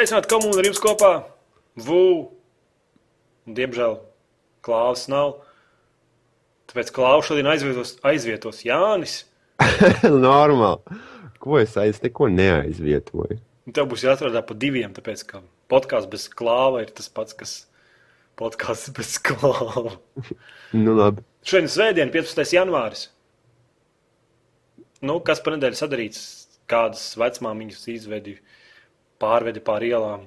Sveicināti komunā ar jums kopā. Vū. Diemžēl klāvas nav. Tāpēc klāvu šodien aizvietos, aizvietos Jānis. Normāli. Ko es aiz neko neaizvietoju? Un tev būs jāatrod pa diviem, tāpēc ka podkāsts bez klāva ir tas pats, kas podkāsts bez klāva. Nu, labi. Šodien ir Svētdiena, 15. janvāris. Nu, kas par nedēļu sadarīts? Kādas vecmāmiņas izvedi, pārvedi pāri ielām,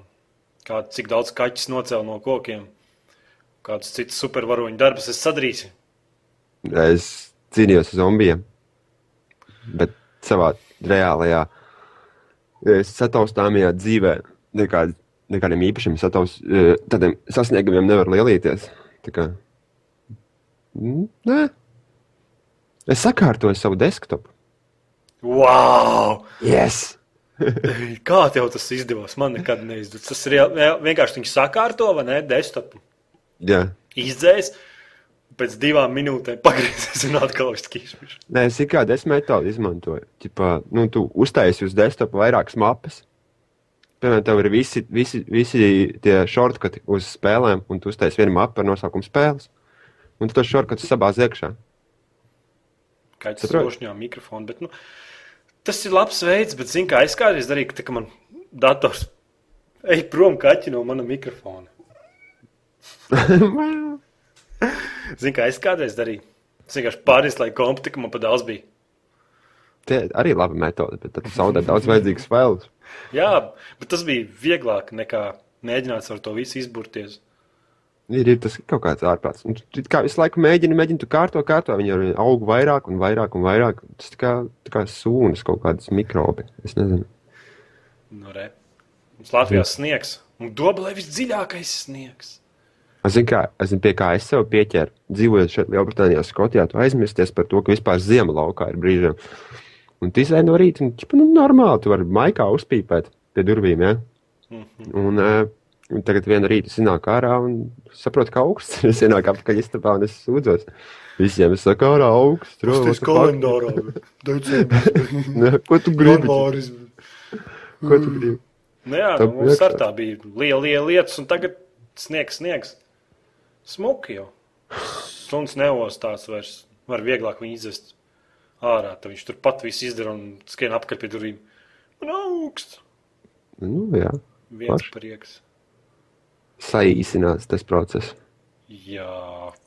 kādu, cik daudz kaķis nocēla no kokiem, kādus citus supervaroņu darbus es sadarīju. Es cīnījos ar zombijiem, bet savā reālajā, sataustāmajā dzīvē nekād, nekādiem īpašiem sataus, tādiem sasniegumiem nevar lielīties. Tā kā, mm, nē. Es sakārtoju savu desktopu. Wow! Yes! Kā tev tas izdevās? Man nekad neizdevās. Tas ir vienkārši viņš sakārto vai ne? Desktopu Jā. izdzēs, pēc divām minūtēm pagriezies un atkal ir skīšs. Nē, es kā desmit metālu izmantoju. Ķipā, nu, tu uztaisīji uz desktopa vairākas mapas. Piemēram, tev ir visi, visi, visi tie shortcuti uz spēlēm, un tu uztaisīji vienu mapu ar nosaukumu spēles. Un tu tos shortcutus sabāz iekšā. Mikrofonu. Bet, nu, tas ir labs veids, bet zinu, kā es kādreiz darīju, ka, tā, ka man dators ej prom kaķi no mana mikrofona. Zinu, kā es kādreiz darīju. Es vienkārši pārieslēgu kompu, tik man pa daudz bija. Tie arī labi metodi, bet tad zaudē daudz vajadzīgas failus. Jā, bet tas bija vieglāk nekā mēģināt ar to visu izburties. Ir, ir tas kaut kāds ārprāts. Un tu kā visu laiku mēģini, mēģini, tu kārto, kārto. Viņi arī aug vairāk un vairāk un vairāk. Tas tā kā, tā kā sūnas kaut kādas mikrobi. Es nezinu. Nu, re. Mums Latvijā sniegs, un Dobelē visdziļākais sniegs. Es zinu, kā, es zinu, pie kā es sev pieķēru. Dzīvojot šeit, Lielbritānijā, Skotijā, tu aizmirsties par to, ka vispār ziema laukā ir brīžiem. Un tu izēji no rīta, un ķipa, nu, normāli, tu vari maikā uzpīpēt pie durvīm. Ja? Un, uh, un tagad vienā rītā es nāku ārā un saprotu, ka augsts ir. Es ienāku apakaļ istabā un es sūdzos. Visiem es saku, ārā augsts. Tas ir kalendārā. Ne, Ko tu gribi? janvāris. Ko tu gribi? Nu jā, nu, mums ar tā bija liela, liela lietas, un tagad sniegs, sniegs. Smuki jau. Suns neostās vairs. Var vieglāk viņu izvest ārā. Tad viņš tur pat viss izdara un skrien apkārt pie durvīm. Un augsts. Nu, jā, Viens Paši. prieks. Saīsinās tas process. Jā.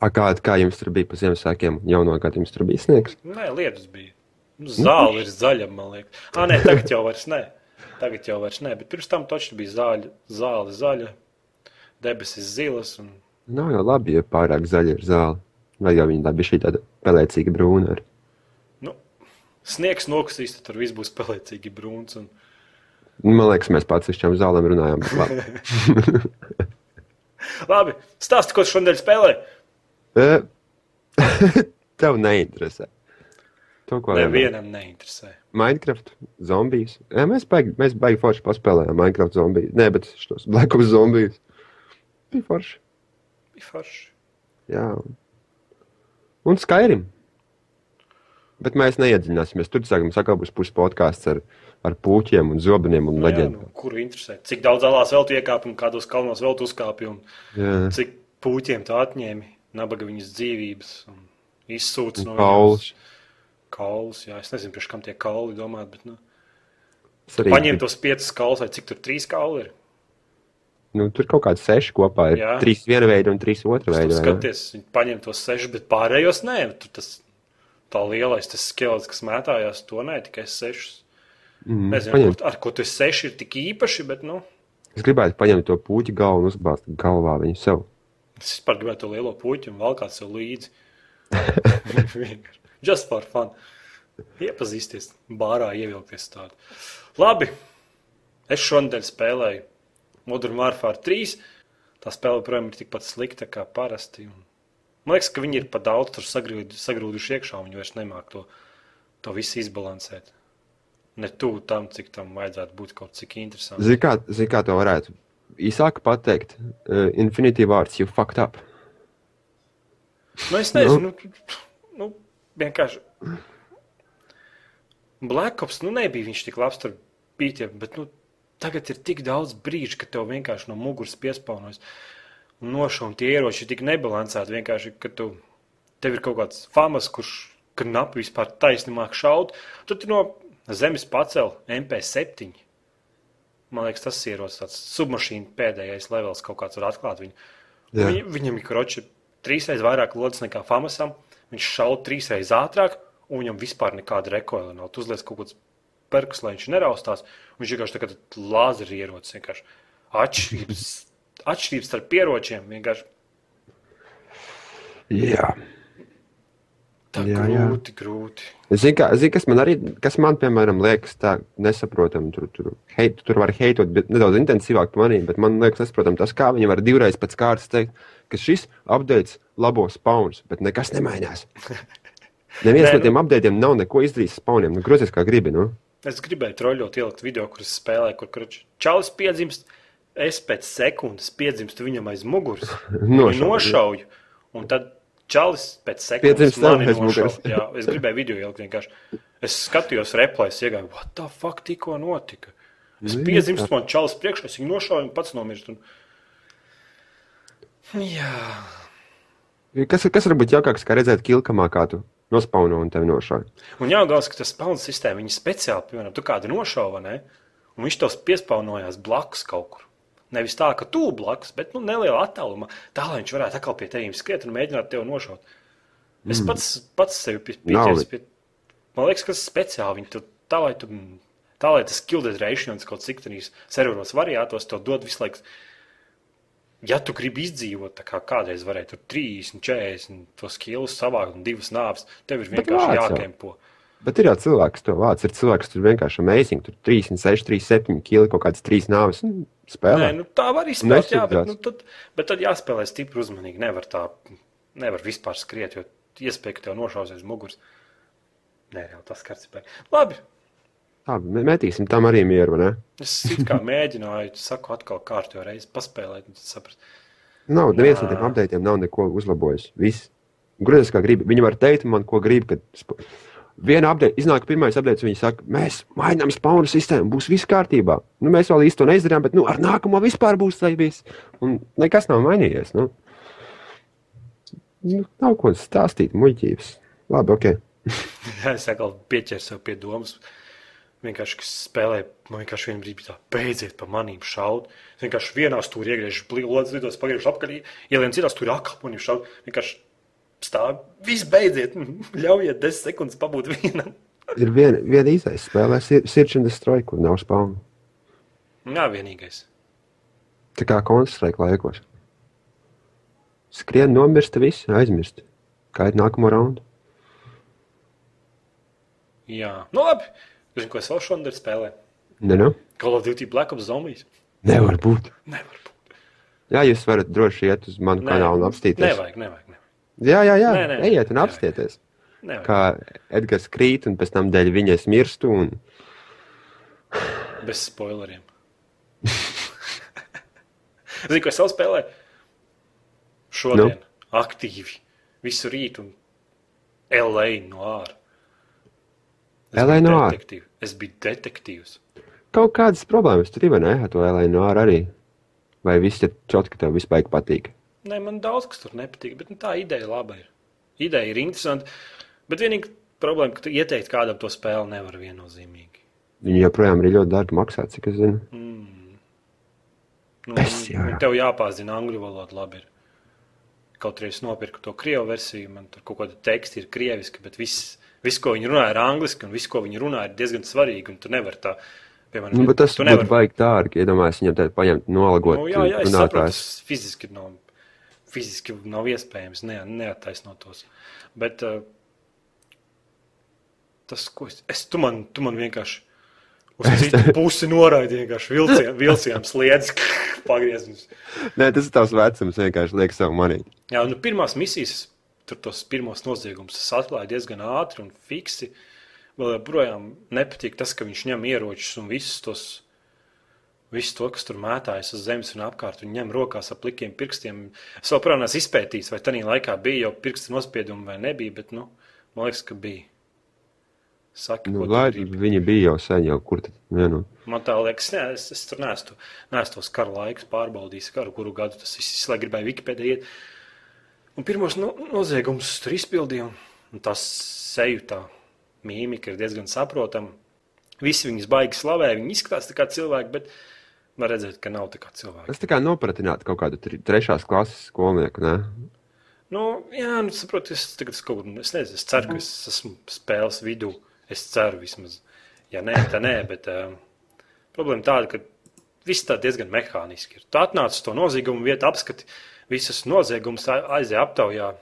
A, kā, kā jums tur bija pa Ziemassvētkiem? Jauno gadu jums tur bija sniegs. Nē, lietus bija. Nu, Zāle ir zaļa, man liekas. Ah, nē, tagad jau vairs nē. Tagad jau vairs nē, bet pirms tam taču bija zāļa, zāle zaļa, debesis zilas. Un... Nav jau labi, ja pārāk zaļa ir zāle. Vai jau viņa bija šī tāda pelēcīga brūna? Ar... Nu, sniegs nokustīs, tad tur viss būs pelēcīgi brūns. Un... Man liekas, mēs pats ar šiem zālēm runājām. labi. Stāsti, ko tu šodien spēlē. E, Tev neinteresē. To, ko vienmēr- Nevienam neinteresē. Minecraft, zombijas. E, mēs baigi, mēs baigi forši paspēlējām Minecraft zombijas. Nē, bet šos Black Ops zombijas. Bija forši. Bija forši. Jā. Un Skyrim. Bet mēs neiedziļināsimies. Tur sākam sakām, būs pusi podkāsts ar, ar puķiem un zobeniem un Nu, leģendām. nu, kuru interesē? Cik daudz alās vēl tu iekāpi un kādos kalnos vēl tu uzkāpi un Jā. cik pūķiem tu atņēmi nabaga viņas dzīvības un izsūc no Kaulus. Kaulus, jā, es nezinu, priekš kam tie kauli domāt, bet, nu, paņem tos piecus kaulus, vai cik tur trīs kauli ir. Nu, tur kaut kādi seši kopā ir. Jā. Trīs viena veida un trīs otra veida. skaties, viņi paņem tos sešus, bet pārējos nē, tur tas tā lielais, tas skelets, kas mētājās, to nē, tikai sešus. Mm, Nezinu, paņem- ar, ko- esi seši ir tik īpaši, bet, nu, Es gribētu paņemt to puķu galvu un uzbāzt galvā viņu sev. es vispār gribētu to lielo puķi un valkāt sev līdzi. Just for fun. Iepazīsties, bārā ievilkties tādu. Labi, es šonadēļ spēlēju Modern Warfare 3. Tā spēle, protams, ir tikpat slikta kā parasti. Un man liekas, ka viņi ir pa daudz sagrūduši iekšā, un viņi vairs nemāk to, to visu izbalansēt. Ne tuvu tam, cik tam vajadzētu būt kaut cik interesantam. Zini, kā, zini, kā to varētu īsāk pateikt? Uh, Infinity Vārds, you fucked up. Nu, es nezinu, nu, nu, vienkārši. Black Ops nu, nebija viņš tik labs tur pīķiem, bet nu, Tagad ir tik daudz brīžu, kad tev vienkārši no muguras piespaunojas un nošauj tie ieroči ir tik nebalansēti. Vienkārši, ka tu, tev ir kaut kāds famas, kurš knapi vispār taisni māk šaut, tad tu no zemes pacēl MP7. Man liekas, tas ir tāds submašīna pēdējais levels, kaut kāds var atklāt viņu. Viņ, viņam ir kroči trīsreiz vairāk lodes nekā Famasam, viņš šauj trīsreiz ātrāk, un viņam vispār nekāda rekoila nav. Tu uzliec kaut kāds perks, lai viņš neraustās. Viņš vienkārši tā kā lāzeri ierocis. Atšķirības, atšķirības starp ieročiem vienkārši Jā. Tā Jā, jā. grūti, grūti. Zini, kā, zini, kas man arī, kas man, piemēram, liekas, tā nesaprotami, tur, tur, heit, tur var heitot nedaudz intensīvāk par maniem, bet man liekas, nesaprotami tas, kā viņi var divreiz pēc kārtas teikt, ka šis updates labo spaunus, bet nekas nemainās. Neviens Nē, no tiem updatiem nav neko izdarījis spauniem. Nu, grozies kā gribi. Nu. Es gribēju troļļot, ielikt video, kur es spēlēju, kur kurš čalis piedzimst. Es pēc sekundes piedzimstu viņam aiz muguras, Nošauju. nošauju, un tad čalis pēc sekundes mani nošauja. Jā, es gribēju video ielikt vienkārši. Es skatījos replēs, iegāju, what the fuck tikko notika. Es Nu, piedzimstu, man čalis priekšā, es viņu nošauju un pats nomirst. Un... Jā, Kas, kas var būt jaukāks, kā redzēt kilkamā, kā tu nospauno un tevi nošauj? Un jāgaus, ka tas spēļu sistēma viņa speciāli, piemēram, tu kādu nošauva, ne? Un viņš tos piespaunojās blakus kaut kur. Nevis tā, ka tu blakus, bet nu, nelielā attālumā, tā lai viņš varētu atkal pie tevis skriet un mēģināt tevi nošaut. Es mm. pats, pats sevi pie, Nav. pieķers pie. Man liekas, ka tas speciāli viņi tur tā, lai tu. Tā lai tas kill dead kaut cik tādīs serveros variantos to dod visu laiku. Ja tu gribi izdzīvot, kā kādreiz varēja tur 30, 40 tos kilus savākt un divas nāves, tev ir vienkārši vāc jau. jākempo. Bet ir jau cilvēks, kas to vāc. Ir cilvēks, kas tur vienkārši amazing. Tur 36, 37 kili, kaut kādas trīs nāves un spēlē. Nē, nu, tā var izspēlēt, jā, bet, nu, tad, bet tad jāspēlē stipri uzmanīgi. Nevar tā, nevar vispār skriet, jo iespēja, ka tev nošaus aiz muguras. Nē, jau tas skats ir. Labi, mē- metīsim tam arī mieru, ne? es kā mēģināju, saku atkal kārtībā reizi paspēlēt, un tad saprast. Nav, neviens no tiem updatiem nav neko uzlabojis. Viss. Gruzies kā grib. Viņi var teikt man, ko grib. Kad. Viena update, iznāk pirmais update, viņi saka, mēs mainām spaunu sistēmu, būs viss kārtībā. Nu, mēs vēl īsti to neizdarījām, bet nu, ar nākamo vispār būs tas viss. Un nekas nav mainījies. Nu. Nu, nav ko stāstīt, muļķības. Labi, ok. es atkal pieķeru sev pie domas. Vienkārši, kas spēlē, man vienkārši vienā brīdī tā, beidziet pa manīm šaut. Es vienkārši vienā stūrī iegriežu plīvos, lidos, pagriežu apkārt, ielien citā stūrī atkal pa manīm šaut. Vienkārši stāv, viss beidziet, ļaujiet desmit sekundes pabūt vienam. Ir viena, viena izaicinājuma spēlē, Sir- Search and Destroy, kur nav spaunu. Jā, vienīgais. Tā kā koncentrēt laikos. Skrien, nomirst, viss aizmirst. Gaida nākamo raundu. Jā, nu labi. Zinu, ko es vēl šodien spēlēju. Ne, nu? Call of Duty Black Ops Zombies. Nevar būt. Nevar būt. Jā, jūs varat droši iet uz manu Nē, kanālu un apstīties. Nevajag, nevajag. nevajag. Jā, jā, jā. Nē, nē, ejiet un nevajag. Kā Edgars krīt, un pēc tam dēļ viņas mirstu. Un... Bez spoileriem. Zinu, ko es vēl spēlēju? Šodien nu? aktīvi. Visu rītu un LA no ārā. Es LA no ārā? Es biju detektīvs. Kaut kādas problēmas tur vai ne? Ar to Elēnu ar arī. Vai viss ir čot, ka tev vispār patīk? Nē, man daudz kas tur nepatīk, bet nu, tā ideja laba ir. Ideja ir interesanta. Bet vienīgi problēma, ka ieteikt kādam to spēli nevar viennozīmīgi. Viņi joprojām ir ļoti dārgi maksāt, cik es zinu. Nu, Es jau- un tev jāpārzina angļu valoda labi. Ir. Kaut arī es nopirku to krievu versiju, man tur kaut kāda teksta ir krieviski, bet viss, viss ko viņi runā, ir angliski, un viss, ko viņi runā, ir diezgan svarīgi. Un tu nevari tā, piemēram, Nu, bet tas tu būtu baigi dārgi. Iedomājieties, viņam tādu paņemt, nolagot. Nu, jā, jā, es saprotu, tas fiziski nav, fiziski nav iespējams ne, neattaisnot tos. Bet uh, tas, ko es, es tu, man, tu man vienkārši uz citu pusi noraidīji, vienkārši vilcienam, vilcienam sliedz, pagriezums. Nē, tas ir tavs vecums, vienkārši liek savu manī. Jā, nu pirmās misijas, tur tos pirmos noziegumus es atklāju diezgan ātri un fiksi. Vēl joprojām nepatīk tas, ka viņš ņem ieročus un visus tos. Visu to, kas tur mētājas uz zemes un apkārt, un ņem rokās ap plikiem pirkstiem. Es vēl protams, neesmu izpētījis, vai tajā laikā bija jau pirkstu nospiedumi vai nebija, bet nu, man liekas, ka bija. Saki, Nu, lai, viņi bija jau sen, jau kur tad. Ja, nu. Man tā liekas, ne, es, es tur neesmu, neesmu tos kara laikus pārbaudījis, karu, kuru gadu tas viss, lai gribēju Wikipēdē iet. Un pirmos no, noziegumus tur izpildīju, un tas seju tā mīmika ir diezgan saprotama. Visi viņus baigi slavē, viņi izskatās tā kā cilvēki, bet var redzēt, ka nav tā kā cilvēki. Tas tā kā nopratināt kaut kādu trešās klases skolnieku, ne? Nu, jā, nu, saprotu, es tagad es kaut kur, es nezinu, es ceru, ka es esmu spēles vidū. Es ceru vismaz. Ja nē, tad nē, bet uh, problēma tāda, ka viss tā diezgan mehāniski ir. Tu atnāc uz to noziegumu vietu, apskati visus noziegumus, a- aizej aptaujā,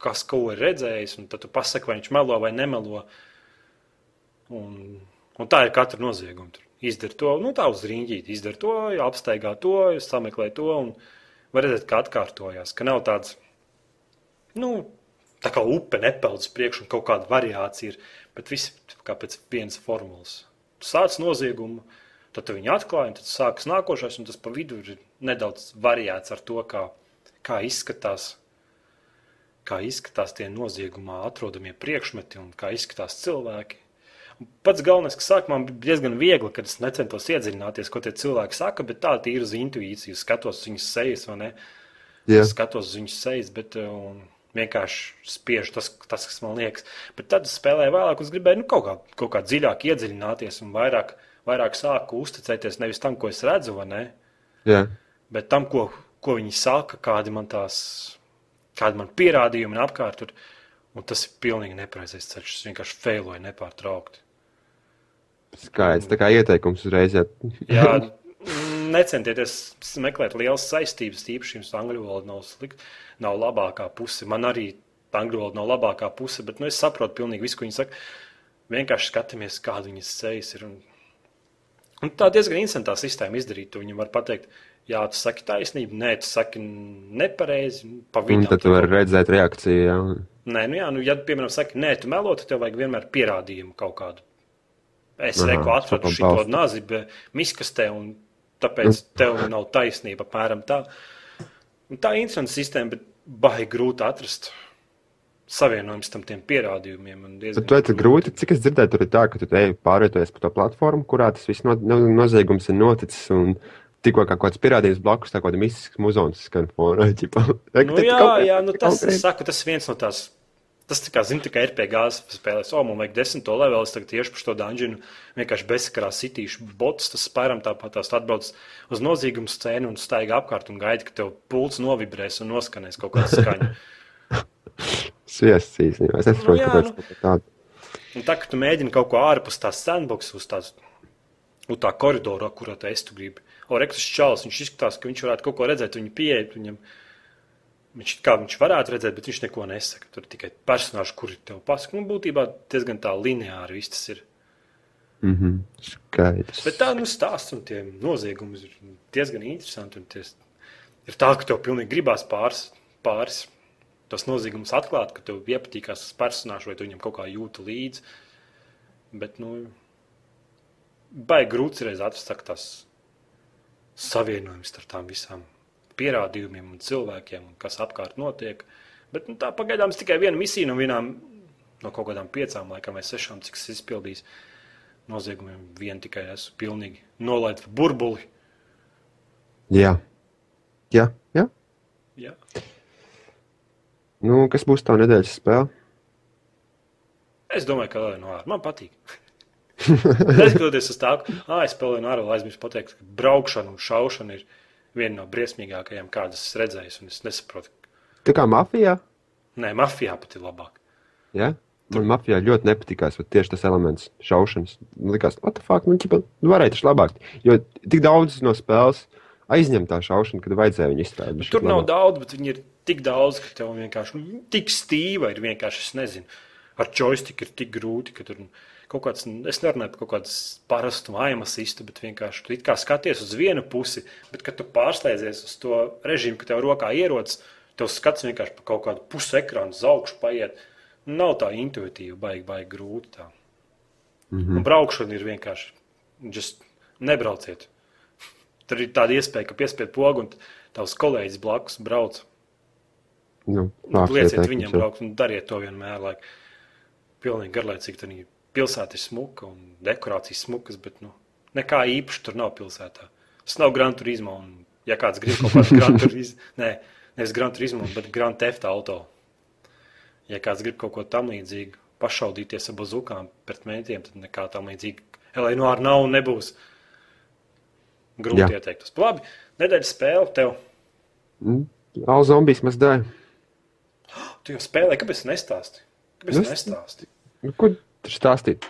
kas ko ir redzējis, un tad tu pasaki, vai viņš melo vai nemelo. Un, un tā ir katra nozieguma. Tur Izdara to, nu tā uz rīņķīti, izdara to, apsteigā to, sameklē to, un var redzēt, kā atkārtojās, ka nav tāds nu, tā kā upe nepeld uz priekšu, un kaut kāda variācija ir. Bet viss kā pēc vienas formulas. Tu sāc noziegumu, tad tu viņu atklāji, un tad sākas nākošais, un tas pa vidu ir nedaudz variēts ar to, kā, kā izskatās. Kā izskatās tie noziegumā atrodamie priekšmeti un kā izskatās cilvēki. Pats galvenais, ka sākumā bija diezgan viegli, kad es necentos iedziļināties, ko tie cilvēki saka, bet tā ir uz intuīciju, skatos viņas sejas, vai ne? Es skatos uz viņu sejas, bet uh, vienkārši spiež tas, tas, kas man liekas. Bet tad es spēlēju vēlāk, es gribēju nu, kaut, kā, kaut kā dziļāk iedziļināties un vairāk, vairāk sāku uzticēties nevis tam, ko es redzu, Jā. bet tam, ko, ko viņi saka, kādi man tās, kādi man pierādījumi apkārt. Un tas ir pilnīgi nepareizais ceļš. Es vienkārši failoju nepārtraukti. Skaidrs, tā kā ieteikums uzreiz. Jā. Jā, necentieties meklēt lielas saistības, tīpaši jums angļu valoda nav slikta, nav labākā puse. Man arī angļu valoda nav labākā puse, bet nu, es saprotu pilnīgi visu, ko viņi saka. Vienkārši skatāmies, kāda viņas sejas ir. Un, un tā diezgan interesantā sistēma izdarīt. to. Viņi var pateikt, jā, tu saki taisnību, nē, tu saki nepareizi. Pa Un tad tu vari redzēt reakciju. Jā. Nē, nu jā, nu, ja, piemēram, saki, nē, tu melo, tad tev vajag vienmēr pierādījumu kaut kādu. Es reku atradu šo nazi miskastē, un tāpēc tev nav taisnība, apmēram tā. Un tā ir interesanta sistēma, bet baigi grūti atrast savienojums tam pierādījumiem. Bet tu esi grūti, cik es dzirdēju, tur ir tā, ka tu ej pārvietojies pa to platformu, kurā tas viss no, no, noziegums ir noticis. Un tikko kā kāds pierādījums blakus, tā kā kāda mistisks muzons skan fonā. Nu, jā, jā nu, tas, saku, tas viens no tās. Tas tā kā, zini, tā kā RPG spēlēs, o, man vajag desmito levelu, es tagad tieši par šo dungeonu vienkārši bezsakarā sitīšu botus, tas spēram tāpat tās atbrauc uz nozīgumu scēnu un staigā apkārt un gaida, ka tev pults novibrēs un noskanēs kaut kāda skaņa. Sviests īstenībā. Es nesaprotu, jā, kāpēc nu. tā tāda. Un tā, ka tu mēģini kaut ko ārpus tās sandbox, uz tās, uz tā koridora, kurā tu esi, tu gribi. O, Rekus Čāls, viņš izskatās, ka viņš varētu kaut ko redzēt, viņa pieeja, viņam, viņš, kā viņš varētu redzēt, bet viņš neko nesaka. Tur tikai personāži, kuri tev pasaka. Nu, būtībā diezgan tā lineāri viss tas ir. Mhm. Skaidrs. Bet tā, nu, stāsts un tie noziegumi ir diezgan interesanti. Ties, ir tā, ka tev pilnīgi gribās pāris, pāris tos noziegumus atklāt, ka tev iepatīkās tas personāžs, vai tu viņam kaut kā jūti līdzi. Bet, nu, baigi grūti reiz atrast tās savienojums starp tām visām pierādījumiem un cilvēkiem, kas apkārt notiek. Bet nu, tā pagaidām tikai viena misija no vienām no kaut kādām piecām, laikam, vai sešām, cik es izpildīju noziegumiem. Vienu tikai esmu pilnīgi nolaidis burbuli. Jā. Jā, jā. Jā. Nu, kas būs tā nedēļas spēle? Es domāju, ka Lēna no ārā man patīk. Neskatoties uz tā, ka ah, es spēlēju no ārā, aizmirsu pateikt, ka braukšana un šaušana ir viena no briesmīgākajām, kādas es redzēju. un Es nesaprotu, Tā kā mafijā. nē, mafijā pat ir labāk. Ja? Man mafijā ļoti nepatīkās tieši tas elements, šaušanas. Man Likās, what the fuck, nu, ķipa, nu varēja taču labāk. Jo tik daudz no spēles aizņem tā šaušana, kad vajadzēja viņu izstrādāt. Tur nav daudz, bet viņi ir tik daudz, ka tev vienkārši nu, tik stīva ir vienkārši, es nezinu, ar joystick ir tik grūti, ka tur kaut kāds, es nerunāju par kaut kādu parastu aimasistu, bet vienkārši tu it kā skaties uz vienu pusi, bet kad tu pārslēdzies uz to režīmu, ka tev rokā ierodas, tev skats vienkārši pa kaut kādu pusi ekrānu uz augšu paiet. Nav tā intuitīva, baigi, baigi grūti tā. Mm -hmm. Un braukšana ir vienkārši, just nebrauciet. Tur ir tāda iespēja, ka piespied pogu un tavs kolēģis blakus brauc. Nu, Lieciet viņam braukt un dariet to vienmēr. Lai pilnīgi garlaicīgi pilsēta ir smuka un dekorācijas smukas, bet nu, nekā īpaša tur nav pilsētā. Tas nav Grand Turismo. Un, ja kāds grib kaut kādu Grand Turismo, nē, nevis Grand Turismo, bet Grand Theft Auto. Ja kāds grib kaut ko tam līdzīgu, pašaudīties ar bazukām pret mētiem, tad nekā tam līdzīga. Ar nav un nebūs. Grūti Jā. ieteikt. Tas labi. Nedēļas spēle tev. Mm. All zombies mēs dēļ. Tu jau spēlēji, kāpēc nestāsti? Kāpēc es- nestāsti? Nu, ko tur stāstīt?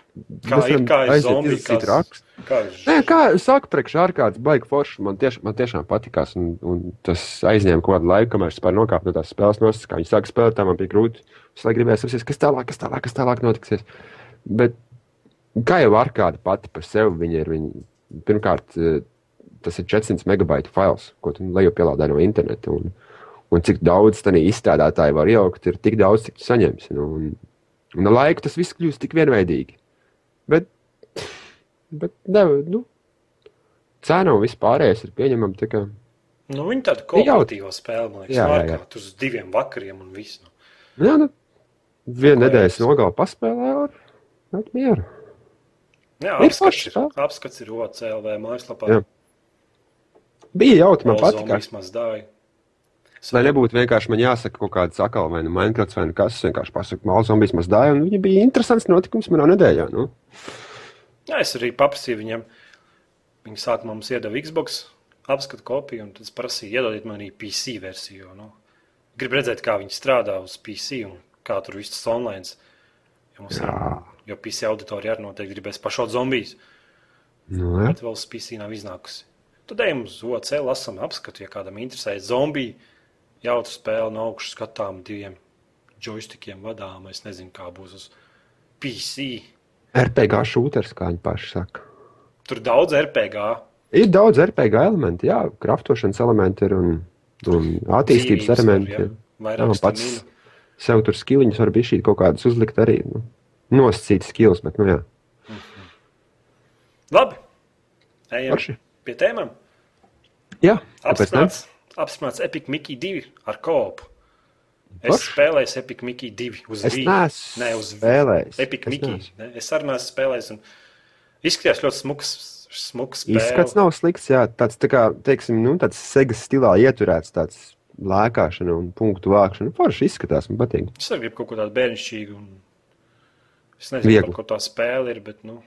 Kā ir, kā ir zombiji? izlasīt rakstu. Kā ir Nē, kā saka, priekš ārkārtas baigi forši. Man, tieš, man tiešām patīkās. Un, un tas aizņēma kaut kādu laiku, kamēr es vispār nokāpu no tās spēles nosacījuma. Kā viņi sāka spēlēt, tā man bija grūti. Es lai gribēju saprast, kas tālāk, kas tālāk, kas tālāk notiksies. Bet kā jau ārkārta pati par sevi, viņa ir. Viņa, pirmkārt, eh, tas ir 400 megabaitu fails, ko tu lejupielādē no interneta. Un, un cik daudz tādā izstrādātāji var ielikt, ir tik daudz, cik tu saņemsi. Nu, un, un ar laiku tas viss kļūst tik vienveidīgi. Bet, bet ne, nu, cena un viss pārējais ir pieņemama tikai. Nu, viņi tāda kooperatīva spēle, man liekas, Jā, jā, jā. tur uz diviem vakariem un viss. Nu. Jā, nu, vienu Ko nedēļas nogalē paspēlēju ar ar mieru. Jā, Ir apskats ir, apskats ir OCLV mājaslapā. Jā. Bija jautri, man patīk. zombies mazdāja. Lai nebūtu vienkārši man jāsaka kaut kāda sakala, vai nu Minecraft, vai nu kas, es vienkārši pasaku, mākslinieks zombijas mazdāja, un viņa bija interesants notikums manā nedēļā. Nu. Jā, es arī paprasīju viņam. Viņi sākumā mums iedeva Xbox apskatu kopiju, un tad es prasīju, iedodiet man arī PC versiju. Nu, Gribu redzēt, kā viņi strādā uz PC un kā tur viss tas online. Jo, ir, jo PC auditorija arī noteikti gribēs pašaut zombijas, Nu, jā. bet vēl uz PC nav iznākusi. Tad ejam uz OC, lasām apskatu, ja kādam interesē zombiju. Jautru spēli no augšas skatām diviem joystikiem vadām. Es nezinu, kā būs uz PC. RPG šūters, kā viņi paši saka. Tur daudz RPG. Ir daudz RPG elementu, jā, kraftošanas elementi ir un, un attīstības dzīvības elementi. var, jā. Jā, Vairāk man pats stamina. sev tur skiliņus var būt šī kaut kādas uzlikt arī. Nu, nosacīt skills, bet, nu jā, Labi. Ejam Forši. pie tēmām. jā ne? Apstiprināts, Epic Mickey 2 ar koopu. Es Forši. spēlēju Epic Mickey 2 uz neesmu Nē, uz spēlējis. Epic Es Mickey. Ne? Es arī neesmu spēlējis. un Izskatījās ļoti smuks. smuks Izskats nav slikts, jā, tāds tā kā, teiksim, nu, tāds segas stilā ieturēts tāds lēkāšana un punktu vākšana. Forši izskatās, man patīk. Es arī gribu kaut ko tādu bērnišķīgu. Un... Es nezinu, Viegli. par ko tā spēle ir, bet nu,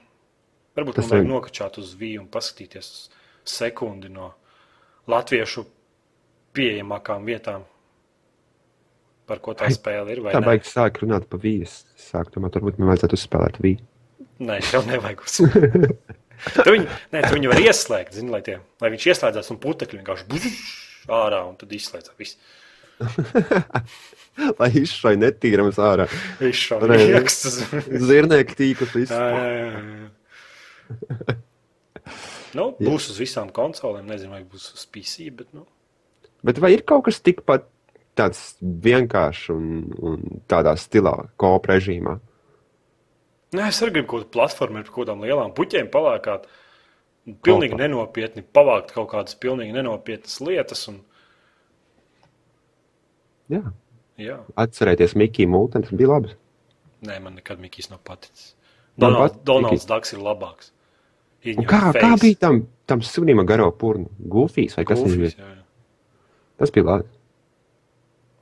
varbūt Tas vajag nokačāt uz Wii un paskatīties uz sekundi no latviešu pieejamākām vietām, par ko tā spēle ir. vai Tā baigs sāk runāt pa vīzu. Sāk, tomēr varbūt man vajadzētu uzspēlēt vīzu. Nē, tev nevajag uzspēlēt. tu viņu, nē, tu viņu var ieslēgt, zini, lai, tie, lai viņš ieslēdzās un putekļi vienkārši bužš ārā un tad izslēdzās. Viss. Lai izšai netīrams ārā. Viņš. Zirnieki jā, jā. Nu, būs uz visām konsolēm. Nezinu, vai būs uz PC, bet nu, Bet vai ir kaut kas tikpat tāds vienkāršs un, un tādā stilā, kopu režīmā? nē, es arī gribu kaut kādu platformu ar kaut kādām lielām puķiem palēkāt. Pilnīgi Kopā. nenopietni pavākt kaut kādas pilnīgi nenopietnas lietas. Un, Jā. jā, Atcerieties, Mikija Multens bija labs. nē, man nekad Mikls nav paticis. Man Donald, pat- Donalds Daks ir labāks. Kā, kā bija tam, tam sunim ar garo purnu? Gufijs vai kas viņš bija? Jā, jā. Tas bija labi.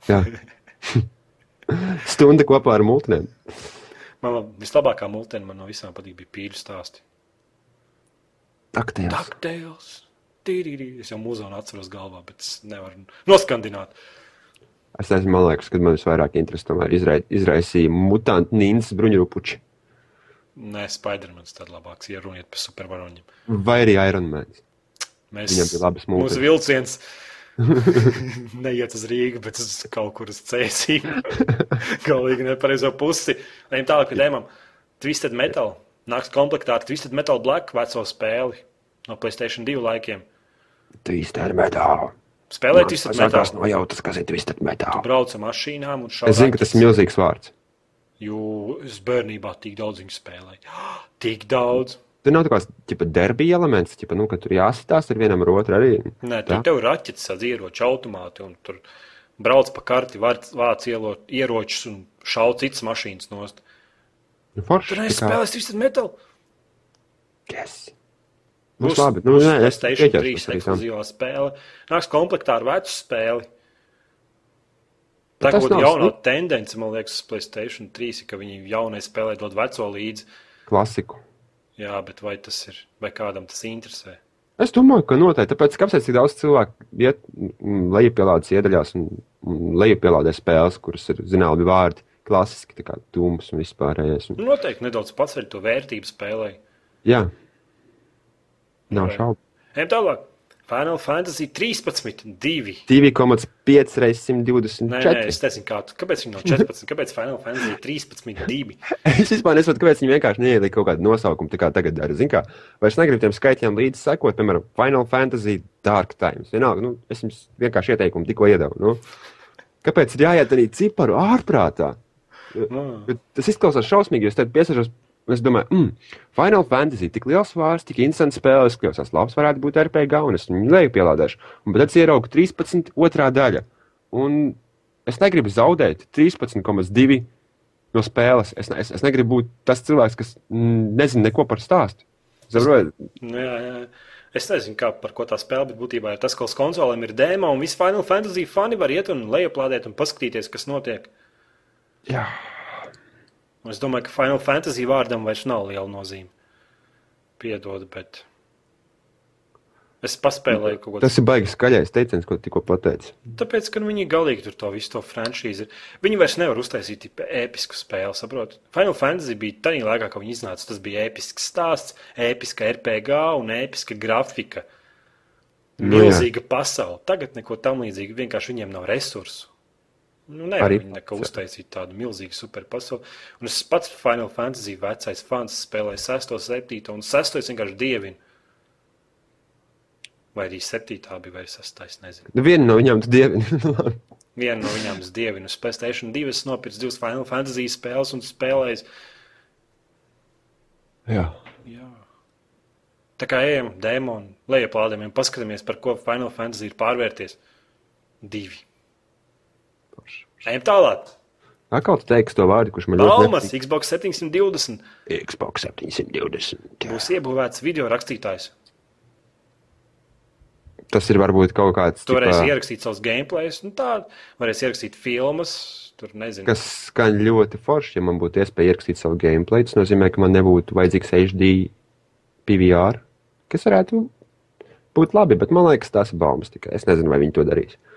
Jā. Stunda kopā ar multnēm. Man la- vislabākā multena man no visām patīk bija pīļu stāsti. Aktīvs. Dakteils. Es jau mūzonu atceros galvā, bet es nevaru noskandināt. Es nezinu, man liekas, ka man visvairāk interesi tomēr izrai, izraisīja mutantu nīnas bruņurupuči. Nē, Spidermans tad labāks, ja runiet par supervaroņiem. Vai arī Ironmans. Mēs, Viņam bija labas Mūsu mūzikas. vilciens neiet uz Rīgu, bet uz kaut kur uz cēsīm. Galīgi nepareizo pusi. Ejam tālāk pie tēmām. Twisted Metal. Nāks komplektā ar Twisted Metal Black veco spēli no Playstation 2 laikiem. Twisted metālu. Spēlēt Twisted Metal. Tas nojautas, kas ir Twisted metālu. Brauc ar mašīnām un šādi. Es zinu, ka tas ir milzīgs vārds. Jo es bērnībā tik daudz viņu spēlēju. Tik daudz. Tur nav tāds tipa derbija elements, tipa, nu, ka tur jāsitās ar vienam ar otru arī. Nē, tur tev ir raķetes, ar ieroču automāti, un tur brauc pa karti, vāc ieročus un šauc citas mašīnas nost. Nu, forši, Tur neesi kā- spēlējis Twisted Metal. Yes. Būs labi. Nu, nē, es PlayStation pieķeršos 3 arī tam. ekskluzīvā spēle. Nāks komplektā ar vecu spēli. Tā tas kaut kāda jaunā tendence, man liekas, uz Playstation 3, ir, ka viņi jaunai spēlē dod veco līdzi. Klasiku. Jā, bet vai tas ir, vai kādam tas interesē? Es domāju, ka noteikti. Tāpēc, kāpēc tik daudz cilvēku iet mm, lejupielādes iedaļās un, un lejupielādē spēles, kuras ir zināmi vārdi, klasiski, tā kā dūms un vispārējais. Un, Noteikti nedaudz paceļ to vērtību spēlē. jā. Nav šaubu. Ejam tālāk. Final Fantasy 13, 2. 2,5 reizes Nē, nē, 124. es nezinu, kā, kāpēc viņi nav 14, kāpēc Final Fantasy 13, 2. Es vispār nesaprotu, kāpēc viņi vienkārši neielika kaut kādu nosaukumu, tā kā tagad dara. Zini, kā vairs negribu tiem skaitļiem līdzi sekot, piemēram, Final Fantasy Dark Times. Vienalga, nu, es jums vienkārši ieteikumu tikko iedevu. Nu. Kāpēc ir jāiet arī ciparu ārprātā? Bet Tas izklausās šausmīgi, jo es tad piesaistos. Es domāju, mm, Final Fantasy tik liels vārds, tik instants spēle, es klausās, labs varētu būt RPG, un es viņu leju pielādēšu. Un tad es ieraugu 13. otrā daļa. Un es negribu zaudēt 13,2 no spēles. Es, es, es negribu būt tas cilvēks, kas nezina neko par stāstu. Saprotiet? nu, jā, jā. Es nezinu, kā, par ko tā spēle, bet būtībā ir tas, ka uz konsolēm ir dēmā, un visi Final Fantasy fani var iet un lejuplādēt un paskatīties, kas notiek. Jā, Un es domāju, ka Final Fantasy vārdam vairs nav liela nozīme. Piedod, bet es paspēlēju kaut ko tas ir baigi skaļais teiciens, ko tikko pateici. Tāpēc, ka nu, viņi galīgi tur to visu to franšīzi. Viņi vairs nevar uztaisīt episku spēli, saprotat? Final Fantasy bija tā laikā, kad viņi iznāca. Tas bija episks stāsts, episka RPG un episka grafika. Nu. Milzīga pasaule. Tagad neko tam līdzīga. Vienkārši viņiem nav resursu. Nu, nevar Arī- neko uztaisīt tādu milzīgu superpasauli. Un es pats Final Fantasy vecais fans spēlēju 6, 7 un 6 vienkārši dievinu. Vai arī 7 bija vai 6, nezinu. Nu, viena no viņām tu dievi. Labi. Viena no viņām ir dievina. Uz Playstation 2 es nopirku divas Final Fantasy spēles un spēlēju. Jā. Jā. Tā kā ejam, demoni, lejuplādējam, paskatāmies, par ko Final Fantasy ir pārvērties. Divi. Ejam tālāk. Atkal tu teiksi to vārdu, kurš man ļoti Palmas, Xbox 720 Xbox 720. būs iebūvēts video rakstītājs. Tas ir varbūt kaut kāds. Tu varēsi ķipā- ierakstīt savus gameplays, nu tā, varēsi ierakstīt filmas, tur nezinu. kas skan ļoti forši. Ja man būtu iespēja ierakstīt savu gameplay, tas nozīmē, ka man nebūtu vajadzīgs HD PVR, kas varētu būt labi, bet man liekas, tas ir baumas tikai. Es nezinu, vai viņi to darīs. Nu,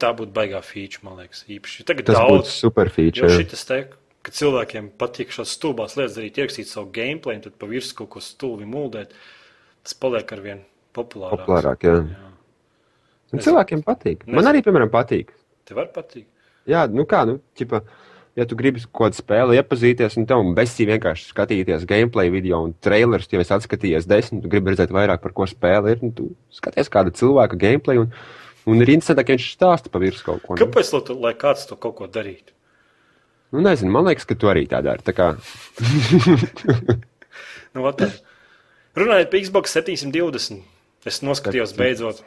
Tā būtu baigā feature, man liekas, īpaši. Tagad Tas būtu daudz super Jo feature. šis te, ka cilvēkiem patīk šādas stulbās lietas darīt, ierakstīt savu gameplay, un tad pa virsmu kaut ko stulbi muldēt, tas paliek ar vien populārāks. Populārāk, jā. Jā. Un cilvēkiem patīk. Man Nezinu. arī, piemēram, patīk. Tev var patikt. Jā, nu kā, nu, ķipa, ja tu gribi kaut kādu spēli iepazīties, un tev besī vienkārši skatīties gameplay video un trailers, ja esi atskatījies desmit, tu gribi redzēt vairāk par ko spēle ir, un tu skaties kāda cilvēka gameplay, un, un ir interesanti, ka viņš stāsta pa virsmu kaut ko. Nu, Kāpēc, lai, lai kāds to kaut ko darītu? nu, nezinu, man liekas, ka tu arī tā dari. Tā kā, Nu, tā. Runājot par Xbox 720, es noskatījos beidzot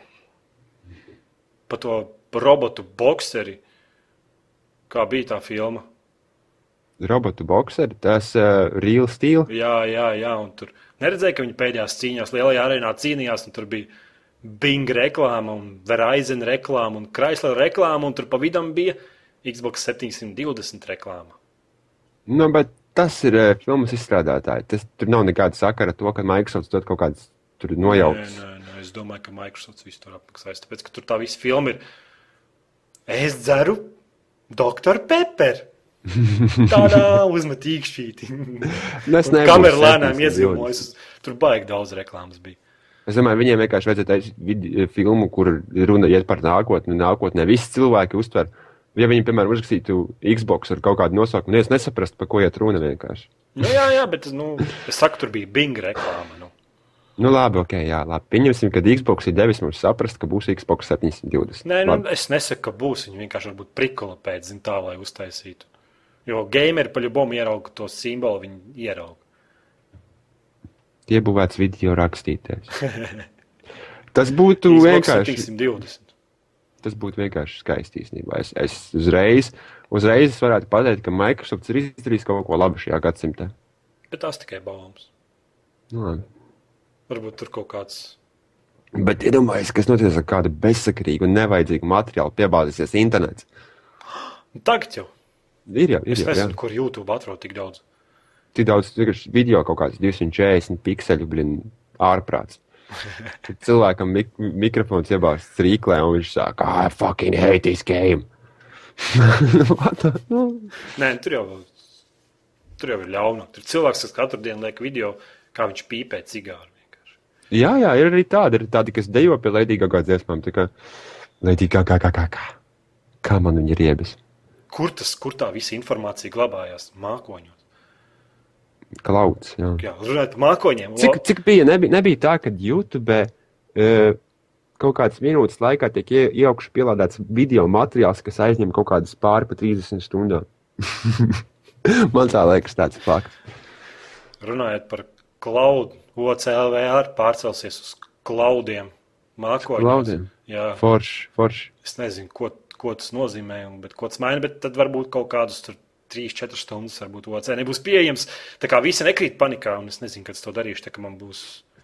par to robotu boxeri. Kā bija tā filma? robotu boxeri, tas uh, real steel. Jā, jā, jā, un tur neredzēja, ka viņi pēdējās cīņās lielajā arēnā cīnījās, un tur bija Bing reklāma, un Verizon reklāma, un Chrysler reklāma, un tur pa vidam bija Xbox 720 reklāma. Nu, bet tas ir uh, filmas izstrādātāji. Tas, tur nav nekāda sakara ar to, ka Microsoft dod kaut kādas tur Nē, nojauktas. nē, nē, es domāju, ka Microsoft visu tur apmaksās, tāpēc, ka tur tā visa filma ir. Es dzeru Dr. Pepper. Tādā nebūšu Kamera lēnām 720. iezīmojas. Tur baigi daudz reklāmas bija. Es domāju, viņiem vienkārši vajadzētu vid- filmu, kur runa iet par nākotni. Nākotnē visi cilvēki uztver. Ja viņi, piemēram, uzrakstītu Xbox ar kaut kādu nosaukumu, tad es nesaprastu, par ko iet runa vienkārši. Nu, jā, jā, bet nu, es saku, tur bija Bing reklāma. Nu. Nu, labi, ok, jā, labi. Pieņemsim, ka Xbox ir devis mums saprast, ka būs Xbox 720. Nē, nu, Labi. es nesaku, ka būs. Viņi vienkārši varbūt prikola pēc zin, tā, lai uztaisītu. Jo gameri paļubomu ierauga to simbolu, viņi ierauga. Iebūvēts video rakstītājs. Tas būtu vienkārši. 720. tas būtu vienkārši skaisti īstenībā. Es, es uzreiz, uzreiz es varētu pateikt, ka Microsoft ir izdarījis kaut ko labu šajā gadsimtā. Bet tās tikai baumas. Nu, labi. Varbūt tur kaut kāds. Bet iedomājieties, kas notiks ar kādu bezsakarīgu un nevajadzīgu materiālu piebāzīsies internets. Tagad jau. Ir jau, ir Es jau. jā. nezinu, kur YouTube atrod tik daudz. Tik daudz vienkārši video, kaut kāds 240 pikseli, blin, ārprāts. Tad cilvēkam mik mikrofons iebāzts rīklē, un viņš saka, I fucking hate this game. Nu, Nē, tur jau, tur jau ir ļaunāk. Tur cilvēks, kas katru dienu liek video, kā viņš pīpē cigāru. vienkārši. jā, jā, ir arī tādi, ir tādi, kas dejo pie gada dziesmām. Tā kā Latvijas kā, kā, kā, kā, man viņa ir iebis? Kur, tas, kur tā visa informācija glabājās? Mākoņos. Klauds. Jā. Jā, runājot par mākoņiem. Cik, cik bija? Nebija, nebija tā, ka YouTube e, kaut kādas minūtes laikā tiek ie, ieaugšu pielādēts video materiāls, kas aizņem kaut kādas pāri pa 30 stundām. Man tā liekas, tāds fakts. Runājot par klaudu, OCLVR pārcelsies uz klaudiem. Mākoņos. klaudiem? Jā, Forši, forši. es nezinu, ko, ko tas nozīmē, bet ko tas maina. Bet tad varbūt kaut kādus tur 3-4 stundas varbūt OC nebūs pieejams. Tā kā visi nekrīt panikā, un es nezinu, kad es to darīšu. Būs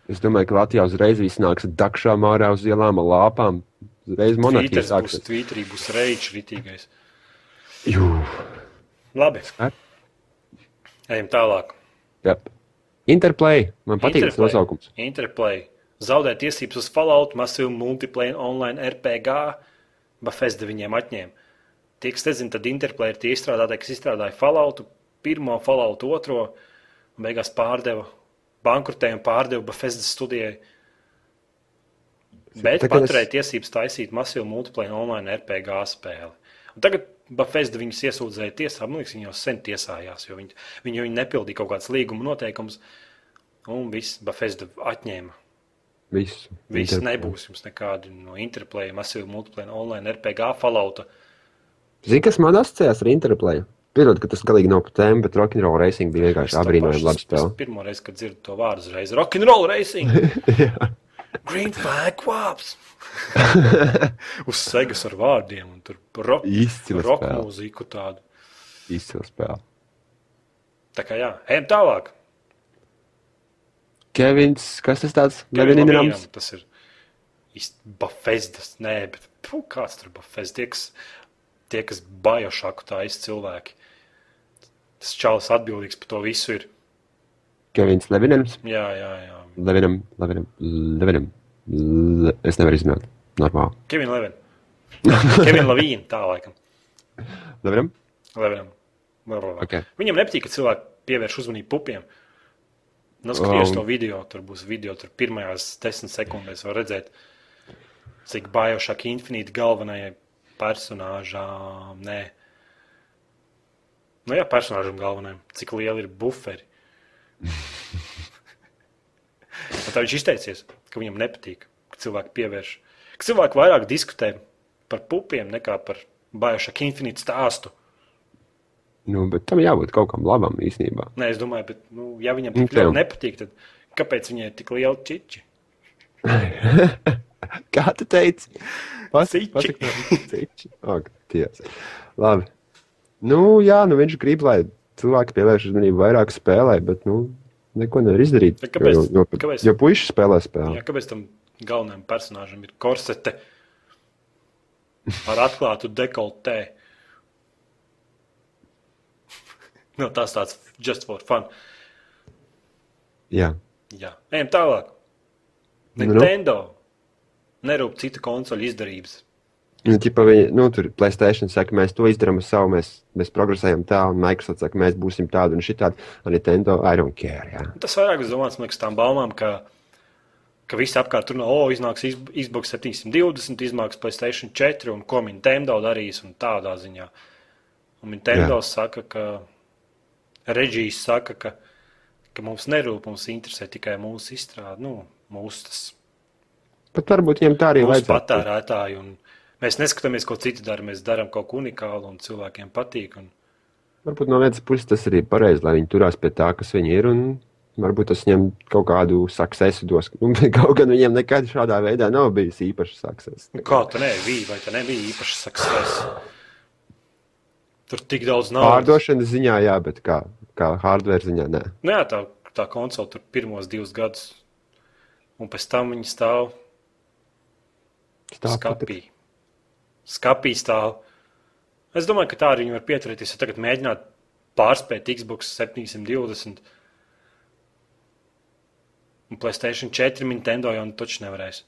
Es domāju, ka Latvijā uzreiz viss nāks dakšā mārā uz ielām, lāpām. Uzreiz monētas sāksies. Twitterī, būs reiķis ritīgais. Jū. Labi, Ar? ejam tālāk. Yep. Interplay. Man patīk tas Interplay. nosaukums. Interplay. Zaudē tiesības uz Fallout, masīvu multiplayer online RPG. Bafesta viņiem atņēma. Tie, kas nezina, tad Interplay ir tie izstrādātāji, kas izstrādāja Fallout, pirmo Fallout, otro, un beigās pārdeva bankrotēju un pārdeva Bafesta studijai. Bet Tagad es- paturēja tiesības taisīt masīvu multiplayer online RPG spēli. Un tagad Bafesta viņus iesūdzēja tiesā, man liekas, viņi jau sen tiesājās, jo viņi, viņi, viņi nepildīja kaut kādas līguma noteikumus, un viss Bafesta atņēma. Viss Interplay. nebūs jums nekādi no Interplay, masīvu multiplayer online RPG Fallouta. Zini, kas man asociējās ar Interplay? Piedod, ka tas galīgi nav par tēmu, bet Rock'n'Roll Racing bija vienkārši apbrīnojami labi spēle. Pirmā reize, kad dzirdu to vārdu, uzreiz rock'n'roll racing. Green flag quaps. Uz segas ar vārdiem un tur rock, rock mūziku tādu. Izcila spēle. Tā kā jā, ejam tālāk. Kevins, kas tas tāds? Kevin Levininams. Lamīnam Tas ir īsti Bafesdas, nē, bet puh, kāds tur Bafesdas, tie, kas, bajošāku ir cilvēki. Tas čalis atbildīgs par to visu ir. Kevins Levinams. Jā, jā, jā. Levinam, Levinam, Levinam. Le... Es nevaru izrunāt. Normāli. Kevin Levin. Kevin Lavīna, tā laikam. Levinam? Levinam. Blablabla. Ok. Viņam nepatīk, ka cilvēki pievērš uzmanību pupiem. Noskaties Um. to video, tur būs video, tur pirmajās desmit sekundēs var redzēt, cik bajošāk infinīti galvenajai personāžām. Nē, nu jā, personāžam galvenajam, cik liela ir buferi. Tā viņš izteicies, ka viņam nepatīk, ka cilvēki pievērš, ka cilvēki vairāk diskutē par pupiem nekā par bajošāku infinītu stāstu. Nu, bet tam jābūt kaut kam labam īstenībā. Nē, es domāju, bet, nu, ja viņam Nu, tik ļoti nepatīk, tad kāpēc viņai ir tik liela čiči? Kā tu teici? Ak, ties. Labi. Nu, jā, nu viņš grib, lai cilvēki pievērš uzmanību vairāk spēlē, bet, nu, neko nevar izdarīt. Bet kāpēc- Jo, jo, kāpēc? jo puiši spēlē spēli. Jā, kāpēc tam galvenajam personāžam ir korsete ar atklātu dekoltē? no, tas tāds just for fun. Jā. Jā, ejam tālāk. Nu, nu. Nerūp citu konsoļu izdarības. Nu, ķipa, viņi, nu, tur Playstation saka, mēs to izdarām ar savu, mēs, mēs progresējam tā, un Microsoft saka, mēs būsim tādi un šitādi. Un Nintendo, I don't care. Jā. Tas vairāk uz domāts, man liekas, tām baumām, ka, ka visi apkārt tur no, o, iznāks iz- Xbox 720, iznāks Playstation 4 un ko Nintendo darīs un tādā ziņā. Un Nintendo Jā. saka, ka Reģijs saka, ka, ka mums nerūp, mums interesē tikai mūsu izstrāde, nu, mūsu, tas, Bet varbūt viņiem tā arī vajadzētu. patērētāji. Un mēs neskatāmies, ko citi dara, mēs darām kaut ko unikālu un cilvēkiem patīk. Un, Varbūt no vienas puses tas arī ir pareizi, lai viņi turās pie tā, kas viņi ir, un Varbūt tas viņiem kaut kādu successu dos. Nu, kaut gan viņiem nekad šādā veidā nav bijis īpašs. Nu, kā tā nebija? Vai tā nebija īpaši success? Tur tik daudz naudas. Pārdošanas ziņā, jā, bet kā, kā hardware ziņā, nē. Nu, jā, tā, tā konsole tur pirmos divus gadus, un pēc tam viņi Stāv skapī. Skapī stāv. Es domāju, ka tā arī var pieturēties. Ja tagad mēģināt pārspēt Xbox 720 un Playstation 4 Nintendo jau nu taču nevarēs.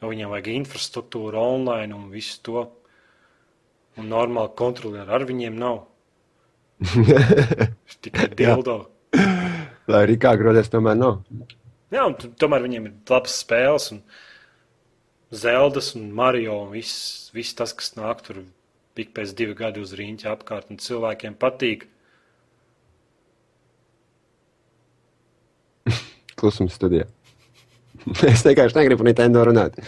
Jo viņiem vajag infrastruktūru online un visu to. Un normāli kontrolieri ar viņiem nav. Tikai dildo. Lai arī kā grozēs, tomēr nav. Jā, un tomēr viņiem ir labas spēles, un Zeldas un Mario un viss, viss tas, kas nāk tur ik pēc divu gadu uz rīņķa apkārt, un cilvēkiem patīk. Klusums studijā. es vienkārši negribu Nintendo runāt.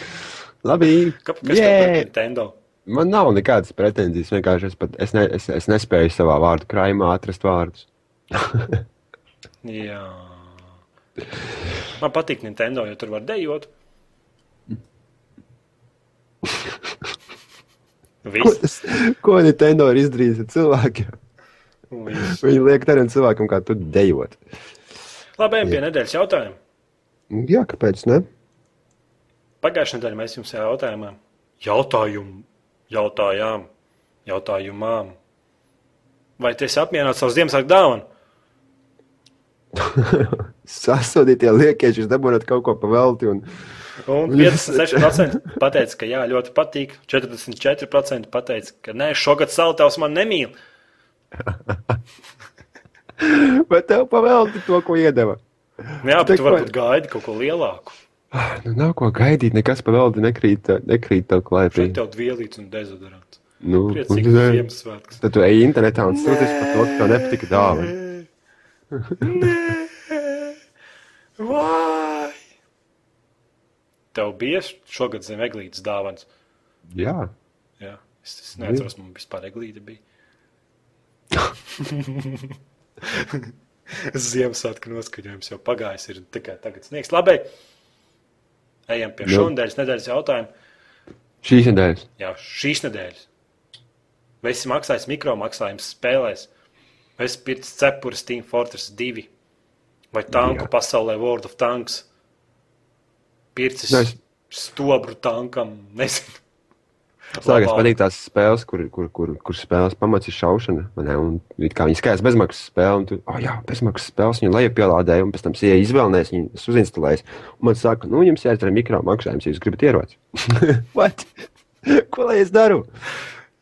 Labi, Kā, kas Jē! tev par Nintendo? man nav nekādas pretenzijas. Vienkārši es, pat, es, ne, es, es nespēju savā vārdu krājumā atrast vārdus. Jā. Man patīk Nintendo, jo tur var dejot. Ko, Viss. tas, ko Nintendo ir izdarījis ar cilvēkiem? Viss. Viņi liek tādam cilvēkam, kā tu dejot. Labi, ejam pie nedēļas jautājuma. Jā, kāpēc ne? Pagājušajā nedēļā mēs jums jautājām, jautājumu, jautājām, jautājumām. Vai tu esi apmierināts ar savu Ziemassvētku dāvanu? Sasodītie liekieši, jūs dabūjāt kaut ko pa velti. Un... Un 56% pateica, ka jā, ļoti patīk. 44% pateica, ka nē, šogad saltavs man nemīl. Vai tev pa velti to, ko iedeva? Jā, bet tu varbūt gaidi kaut ko lielāku. Nu, nav ko gaidīt, nekas pa velti nekrīt, nekrīt tev klēpī. Šeit tev dvielīts un dezodorants. Nu, Priecīgi un- Ziemassvētkus. Tad tu ej internetā un sūties par to, ka tev nepatika dāvana. Vai? Tev bija šogad zem eglītes dāvans. Jā, Jā, es, es neatceros, man vispār eglīte bija. Ziemassvētku noskaņojums jau pagājis, ir tikai tagad sniegs. Labi, ejam pie šonadēļas nedēļas jautājuma. šīs nedēļas. Jā, šīs nedēļas. Vai esi maksājis mikromaksājumus spēlēs, vai esi pircis cepures Team Fortress 2, vai tanku Jā. pasaulē World of Tanks, pircis es- stobru tankam, nezinu. Sākās patīk tās spēles, kur, kur, kur, kur spēles pamats ir šaušana. Ne, un kā viņi skatās bezmaksas spēli, un tu, oh, jā, bezmaksas spēles viņa lejupielādēja, un pēc tam sieja izvēlēs, viņa uzinstalēs. Un man saka, nu, jums jāizdara mikro maksājums, ja jūs gribat ieroci. Ko lai es daru?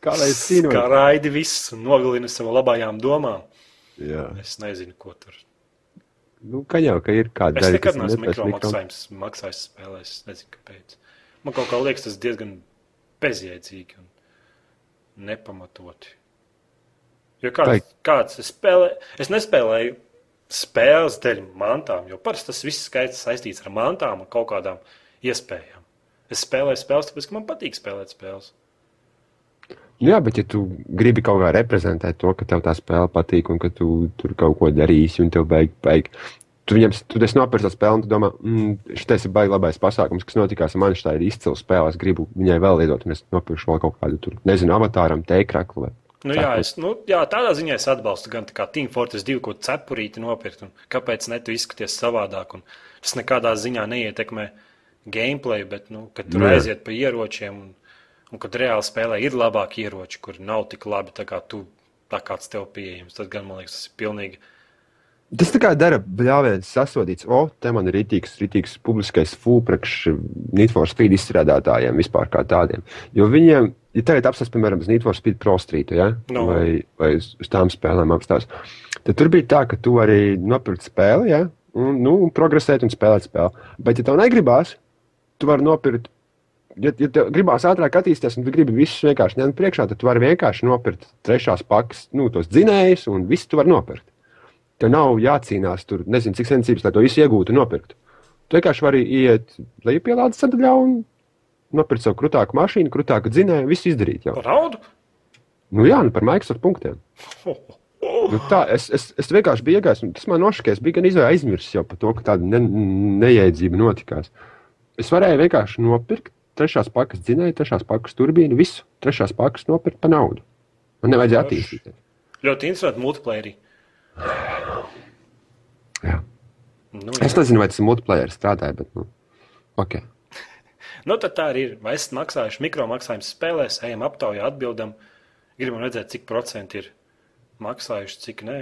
Kā lai es cīnos? Kā raidi viss un nogalina savu labajām domām. Jā, Es nezinu, ko tur. Nu, ka jau, ka ir kāda daļa, kas mikro- mikromaksājums maksājis spēlēs. Es nezinu, kāpēc. Man kaut kā liekas, tas diezgan bezjēdzīgi un nepamatoti. Jo kāds, Vai- kāds es, spēlē, es nespēlēju spēles dēļ mantām, jo parasti tas viss skaits saistīts ar mantām un kaut kādām iespējām. Es spēlēju spēles, tāpēc, ka man patīk spēlēt spēles. Nu Jā, bet ja tu gribi kaut kā reprezentēt to, ka tev tā spēle patīk un ka tu tur kaut ko darīsi, un tev beig, beig. Tu viņam tu esi nopircis to spēli, un tu domā, mm, šis ir baigi labais pasākums, kas notikās ar mani. Šī ir izcila spēle. Es gribu viņai vēl iedot, un es nopirkšu vēl kaut kādu, tur, nezinu, avatāram, teikraklu. vai Nu, jā, es, nu, jā, tādā ziņā es atbalstu gan Team Fortress 2, ko cepurīti nopirkt. un Kāpēc ne tu izskaties savādāk? Un tas nekādā ziņā neietekmē gameplay, bet, nu, tur Nē. aiziet pa ieročiem un, un kad reāli spēlē ir labāki ieroči, kur nav tik labi, tā kā tu, tā kāds tev pieejams, tad gan man liekas, tas ir pilnīgi. Tas tā kā dara bļāviens sasodīts, o, te man ir rītīgs, rītīgs publiskais fūprekš for Speed izstrādātājiem vispār kā tādiem. Jo viņiem, ja tagad apstāsta, piemēram, for Speed Pro Street, ja? No. vai, vai uz, uz tām spēlēm apstāsta, tad tur bija tā, ka tu vari nopirkt spēli, ja? un, nu, un progresēt un spēlēt spēli. Bet, ja tev negribās, tu vari nopirkt. Ja, ja tev gribās ātrāk attīstīties, un tu gribi visus vienkārši ņemt priekšā, tad tu vari vienkārši nopirkt trešās pakas, nu, tos dzinējus, un visu tu vari nopirkt. Tev nav jācīnās tur, nezinu, cik sensības, lai to visu iegūtu un nopirktu. Tu vienkārši vari iet lejupielādes sadaļā un nopirkt savu krūtāku mašīnu, krūtāku dzinēju, visu izdarīt jau. Par naudu? Nu jā, nu par Microsoft punktiem. Oh, Nu, tā, es, es, es vienkārši biju iegājis, un tas man nošķīrās. Es biju gan aizmirsis jau par to, ka tāda ne, neiedzība notikās. Es varēju vienkārši nopirkt trešās pakas dzinēju, trešās pakas turbīnu, visu trešās pakas nopirkt par naudu. Man nevajadzēja attīstīties. Ļoti interesanti multiplayeri. Jā. Nu, Es nezinu, vai tas ir multiplayer strādāja, bet, nu, ok. Nu, tad tā arī ir. Vai esat maksājuši mikro maksājumu spēlēs, ejam aptaujā, atbildam. Gribam redzēt, cik procenti ir maksājuši, cik nē.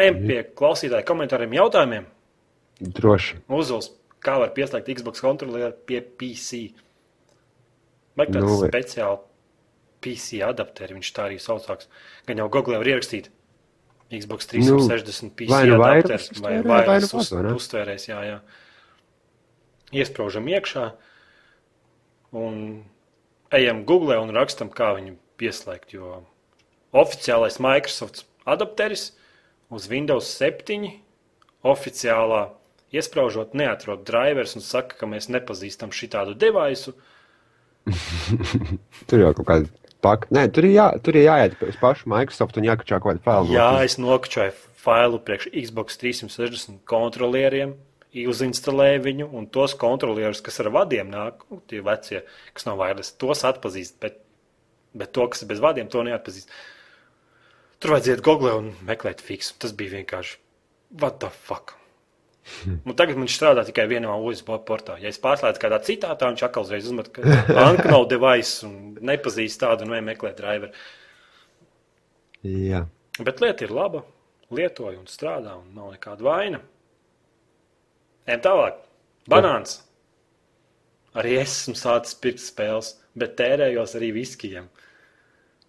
Ejam pie klausītāju komentāriem, jautājumiem. Droši. Uzuls, kā var pieslēgt Xbox kontrolieru pie PC? Vai tāds Nu, nu, speciāli PC adapteri, viņš tā arī saucās. Gan jau Google var ierakstīt Xbox 360 PC vai nu uztvērē, vai nu vairums uz, uztvērējs, jā, jā. Iespraužam iekšā un ejam Google un rakstam, kā viņu pieslēgt, jo oficiālais Microsoft adapteris uz Windows 7 oficiālā iesprāžot, neatrod drivers un saka, ka mēs nepazīstam šitādu devaisu. Tur jau kaut kāda paka. Nē, tur ir, jā, tur ir jāiet uz pašu Microsoft un jākačā kaut kāda failu. Jā, es nokačoju failu priekš Xbox 360 kontrolieriem, uzinstalēju viņu, un tos kontrolierus, kas ar vadiem nāk, nu, tie vecie, kas nav vairs, tos atpazīst, bet, bet to, kas ir bez vadiem, to neatpazīst. Tur vajadzēja Google un meklēt fiksu. Tas bija vienkārši, what the fuck? Nu, tagad viņš strādā tikai vienā USB portā. Ja es pārslēdzu kādā citā, tā viņš atkal uzreiz uzmet, ka Anka nav device un nepazīst tādu un nemeklē driveru. Jā. Bet lieta ir laba. Lietoju un strādā, un nav nekāda vaina. Ejam tālāk. Banāns. Arī es esmu sācis pirkt spēles, bet tērējos arī viskijam.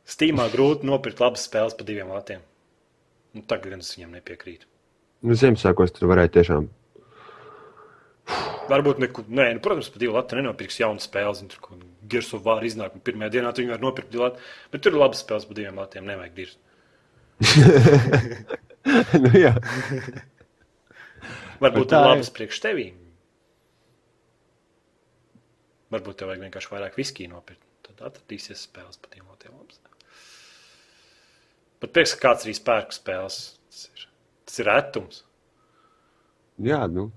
Stīmā grūti nopirkt labas spēles par diviem latiem. Nu, tagad es viņam nepiekrītu. Nu, Ziemassvētkos tur varēja tiešām. Varbūt, neku, nē, nu, protams, par divu latu nenopirks jaunu spēli. Tur kaut kāda girsu vāra iznāk, un pirmajā dienā tu viņu var nopirkt divu latu. Bet tur ir labas spēles par diviem latiem, nevajag dirzt. nu, jā. Varbūt tā ir. labas priekš tevīm. Varbūt tev vajag vienkārši vairāk viskiju nopirkt. Tad atradīsies spēles par tiem otiem labs. Pat prieks, ka kāds arī spērk spēles. Tas ir, tas ir retums. jā, nu.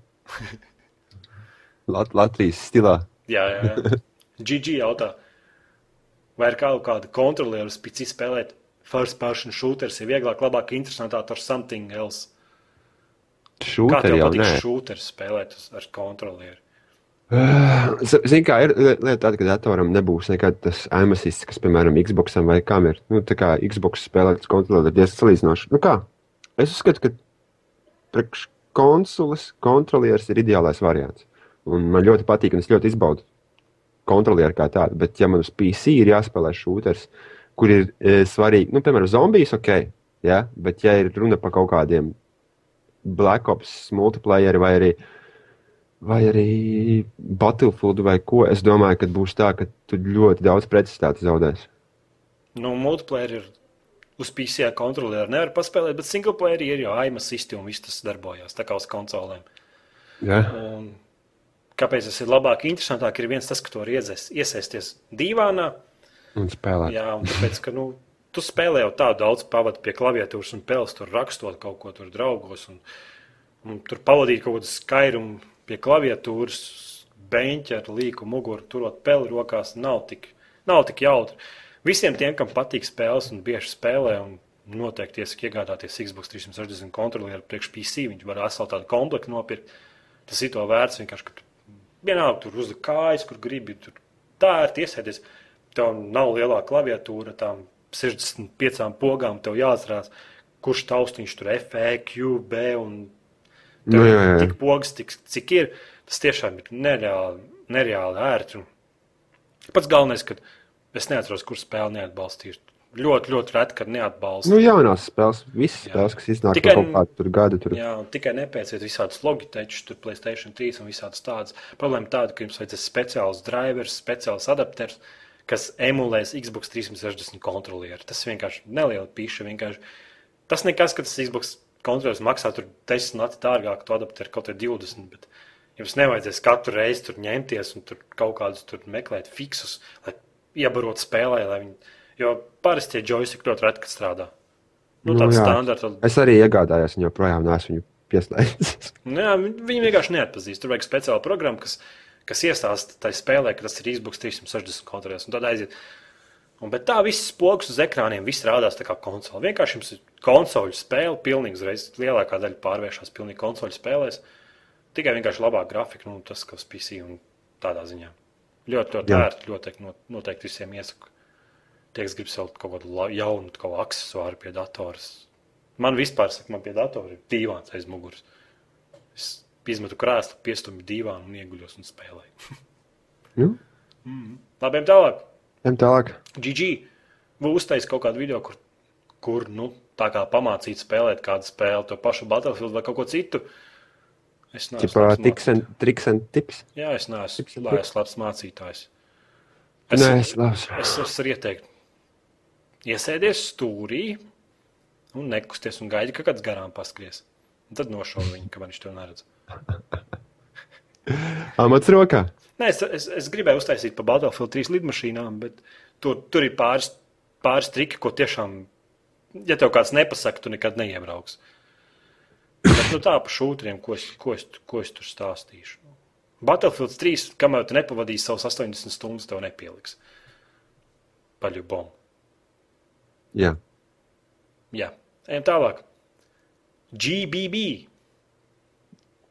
Lat Latvijas stilā. Jā, jā, jā. GG jautā, vai ir kaut kāda kontroliera uz PC spēlēt first person shooters, ir vieglāk, labāk, interesantāk ar something else. Kā Šūteri tev jau patīk shooters spēlēt ar kontrolieru? Zini, kā ir li- lieta tāda, ka datoram nebūs nekad tas aimasists, kas, piemēram, Xboxam vai kam ir. Nu, tā kā Xbox spēlēt kontrolieru ir diezgan salīdzinoši. Nu kā? Es uzskatu, ka priekš konsoles kontrolieris ir ideālais variants. Un man ļoti patīk, un es ļoti izbaudu kontrolieru kā tādu. Bet, ja man uz PC ir jāspēlē šūters, kur ir e, svarīgi, nu, piemēram, zombijas, ok, ja? bet ja ir runa par kaut kādiem Black Ops multiplayer vai arī vai arī Battlefield vai ko, es domāju, ka būs tā, ka tu ļoti daudz precizitāti zaudēsi. Nu, multiplayer ir uz PC kontrolieru nevar paspēlēt, bet single player ir jau aima sistēma un viss tas darbojās tā kā uz konsolēm. Ja? Un kāpēc tas ir labāk, interesantāk, ir viens tas, ka tu vari iedzēs- iesaisties divānā. Un spēlēt. Jā, un tāpēc, ka nu, tu spēlē jau tā daudz pavadi pie klaviatūras un pēles, tur rakstot kaut ko tur draugos. Un, un tur pavadīt kaut kādu skairumu pie klaviatūras, beņķa ar līku muguru, turot peli rokās, nav tik, nav tik jautri. Visiem tiem, kam patīk spēles un bieži spēlē, un noteikti iesaka iegādāties Xbox 360 kontrolieru priekš PC, viņš var veselu tādu komplektu nopirkt. Tas ir to vērts vienkārši, ka vienalga tur uzliek kājas, kur gribi. Tur tā ir tiesēties. Tev nav lielā klaviatūra, tām 65 pogām tev jāatcerās, kurš taustiņš tur FE, Q, B un Nu, jā, jā. tik pogas, tik, cik ir. Tas tiešām ir nereāli, nereāli ērti. Pats galvenais, ka es neatceros, kur spēle neatbalstīja. Ļoti, ļoti reti, kad neatbalsta. Nu, jaunās spēles, visas Jā. spēles, kas iznāk Tikai- kaut kādu tur gadu, tur Jā, tikai nepēciet visādus logitečus, tur Playstation 3 un visādas tādas. Problēma tāda, ka jums vajadzēs speciāls drivers, speciāls adapters, kas emulēs Xbox 360 kontrolieri. Tas vienkārši neliela pīša. Vienkārši. Tas nekas, ka tas Xbox kontrolieris maksā tur 10 lati dārgāk, to adapteru kaut kā 20. Bet jums nevajadzēs katru reizi tur ņemties un tur kaut kādus tur meklēt fiksus, lai iebarotu spēlē. Viņi... Jo parasti tie joystick ļoti reti, strādā. Nu, Nu, standarta. Es arī iegādājos, un joprojām neesmu viņu pieslēdzis. Nu, jā, viņi vienkārši neatpazīst. Tur vajag speciālu programmu, kas, kas iestāsta tajā spēlē, ka tas ir Xbox 360 kontrolieris. Un tad aiziet. Un, bet tā viss spoks uz ekrāniem, viss rādās tā kā konsole. Vienkārši jums ir konsoļu spēle, pilnīgi uzreiz lielākā daļa pārvēršas pilnīgi konsoļu spēlēs. Tikai vienkārši labāk grafika, nu, tas, kas PC un tādā ziņā. Ļoti, ļoti ērti, ļoti not- noteikti visiem iesaku. Tie, kas grib sev kaut kādu jaunu kaut kādu aksesuāru pie datoras. Man vispār, saka, man pie datora ir dīvāns aiz muguras. Es izmetu krēslu, piestumju dīvānu un ieguļos un spēlēju. Nu, Labi, ejam tālāk. ejam tālāk. GG. Uztaisījis kaut kādu video, kur, kur nu, tā kā pamācīt spēlēt kādu spēli, to pašu Battlefield vai kaut ko citu. Es neesmu labs tiks un triks un tips. Jā, es neesmu es labs mācītājs. Es, Nē, es labs. es, es varu ieteikt, iesēdies stūrī un nekusties un gaidi, ka kāds garām paskries. Un tad nošauj viņu, kamēr viņš to neredz. Amats rokā. Nē, es, es, es gribēju uztaisīt pa Battlefield 3 lidmašīnām, bet tur, tur ir pāris, pāris triki, ko tiešām, ja tev kāds nepasaka, tu nekad neiebrauks. Bet, nu, tā par šūtriem, ko es, ko, es, ko es tur stāstīšu. Battlefield 3, kamēr tu nepavadīsi savus 80 stundas, tev nepieliks. Paļubom. Jā. Jā, ejam tālāk. GBB.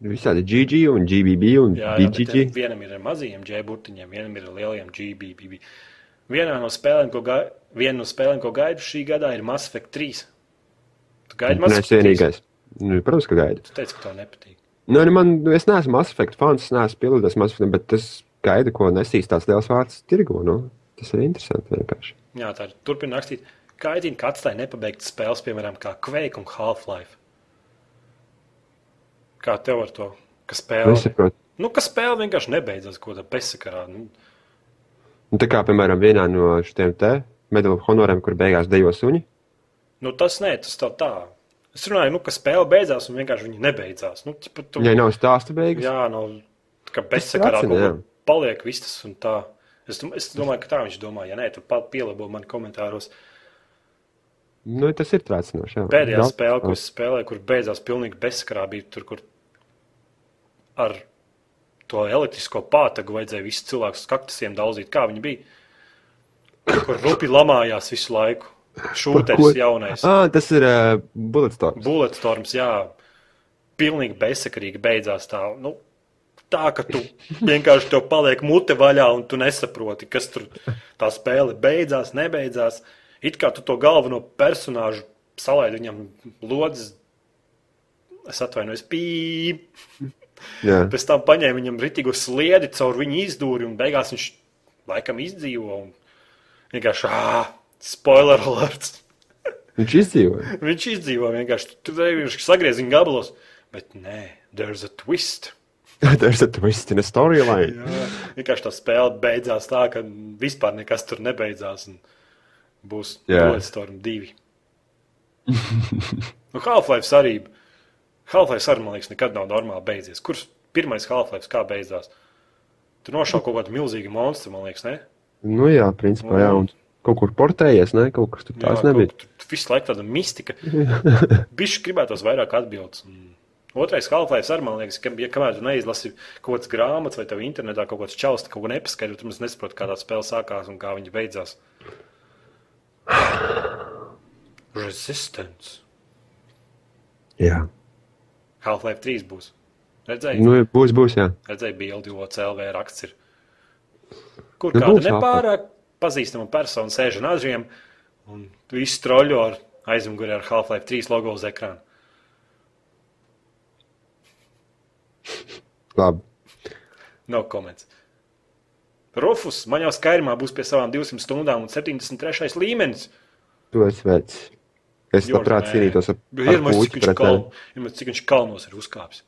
Visādi GG un GBB un Jā, jā, BGG. vienam ir ar mazajiem džēburtiņiem, vienam ir ar lieliem GBB. Vienā no spēlēm, ko, viena no spēlēm, ko gaidu šī gadā, ir Mass Effect 3. Tu gaidi Mass Effect es 3? vienīgais. Nu, protams, ka gaidu. Tu teici, ka tev nepatīk. Nu, nu, man, es neesmu Mass Effect fans, es neesmu pielīdējis Mass Effect, bet es gaidu, ko nesīs tās liels vārds tirgo. Nu. Tas ir interesanti vienkārši. Jā, tā ir. Turpināt rakstīt. Gaidīju, ka atstāja nepabeigtas spēles, piemēram, kā Quake un Half-Life. Kā tev ar to? Ka spēle, Nesaprotu. nu, ka spēle vienkārši nebeidzas, ko tā bezsakarā. Nu, Nu, tā kā, piemēram, vienā no šiem te medaļu honoriem, kur beigās dejo suņi. nu, tas nē, tas tā tā. Es runāju, nu, ka spēle beidzās un vienkārši viņa nebeidzās. Nu, ķipa, tu, Ja nav stāsta beigas, Jā, kā bezsakarā kaut kur paliek viss tas un tā. Es, es domāju, ka tā viņš domā. Ja nē, tad pielabo man komentāros. nu, tas ir trācinoši. jā. Pēdējā Daudz- spēle, ko es spēlēju, kur beidzās pilnīgi bezsakarā, bija tur, kur ar to elektrisko pātagu vajadzēja visus cilvēkus kaktusiem daudzīt. Kā viņi bija? Kur rupi lamājās visu laiku. Šūteris jaunais. Ah, tas ir uh, Bulletstorms. Bulletstorms, jā, pilnīgi bezsakarīgi beidzās tā. Nu, tā, ka tu vienkārši tev paliek mute vaļā un tu nesaproti, kas tur tā spēle beidzās, nebeidzās. It kā tu to galveno personāžu salaidi viņam lodziņā, es atvainojos, pīp. Jā. Pēc tam paņēma viņam rītīgu sliedi caur viņa izdūri un beigās viņš laikam izdzīvo. Un vienkārši, ah, spoiler alerts! Viņš izdzīvoja. Viņš izdzīvo vienkārši. Tu vienkārši sagriez viņa gabalos. Bet nē, there's a twist. There's a twist in a storyline. Jā, vienkārši tā spēle beidzās tā, ka vispār nekas tur nebeidzās. un Būs. Bulletstorm 2. nu, Half-Life arī. Half-Life arī, man liekas, nekad nav normāli beidzies. Kurš pirmais Half-Life kā beidzās? Tur nošauja kaut kādu milzīgu monstru, man liekas, ne? Nu jā, principā, jā. Un kaut kur portējies, ne? Kaut kas tur Jā, nebija. kaut- Tur visu laiku tāda mistika. Bišķi gribētos vairāk atbildes. Otrais Half-Life arī, man liekas, ka, ja kamēr tu neizlasi kaut kādas grāmatas vai tev internetā kaut kāds čels, kaut ko nepaskaidro, tad mēs nesaprotam, kā tā spēle sākās un kā viņa beidzās. Resistance. Jā. Half-Life 3 būs. Redzēji, Nu, būs, būs, jā. redzēji bildi, jo CLV raksts ir. Kur Nu, kāda nepārāk pazīstama persona sēž un ažiem, un visu troļo ar aizmugurē ar Half-Life 3 logo uz ekrāna. Labi. Nav komentārs. Rufus, man jau Skyrimā būs pie savām 200 stundām un 73. līmenis. Tu esi vecs. Es Yours, labprāt cīnītos ar, puķi cik iedomājieties, cik viņš kalnos ir uzkāpis.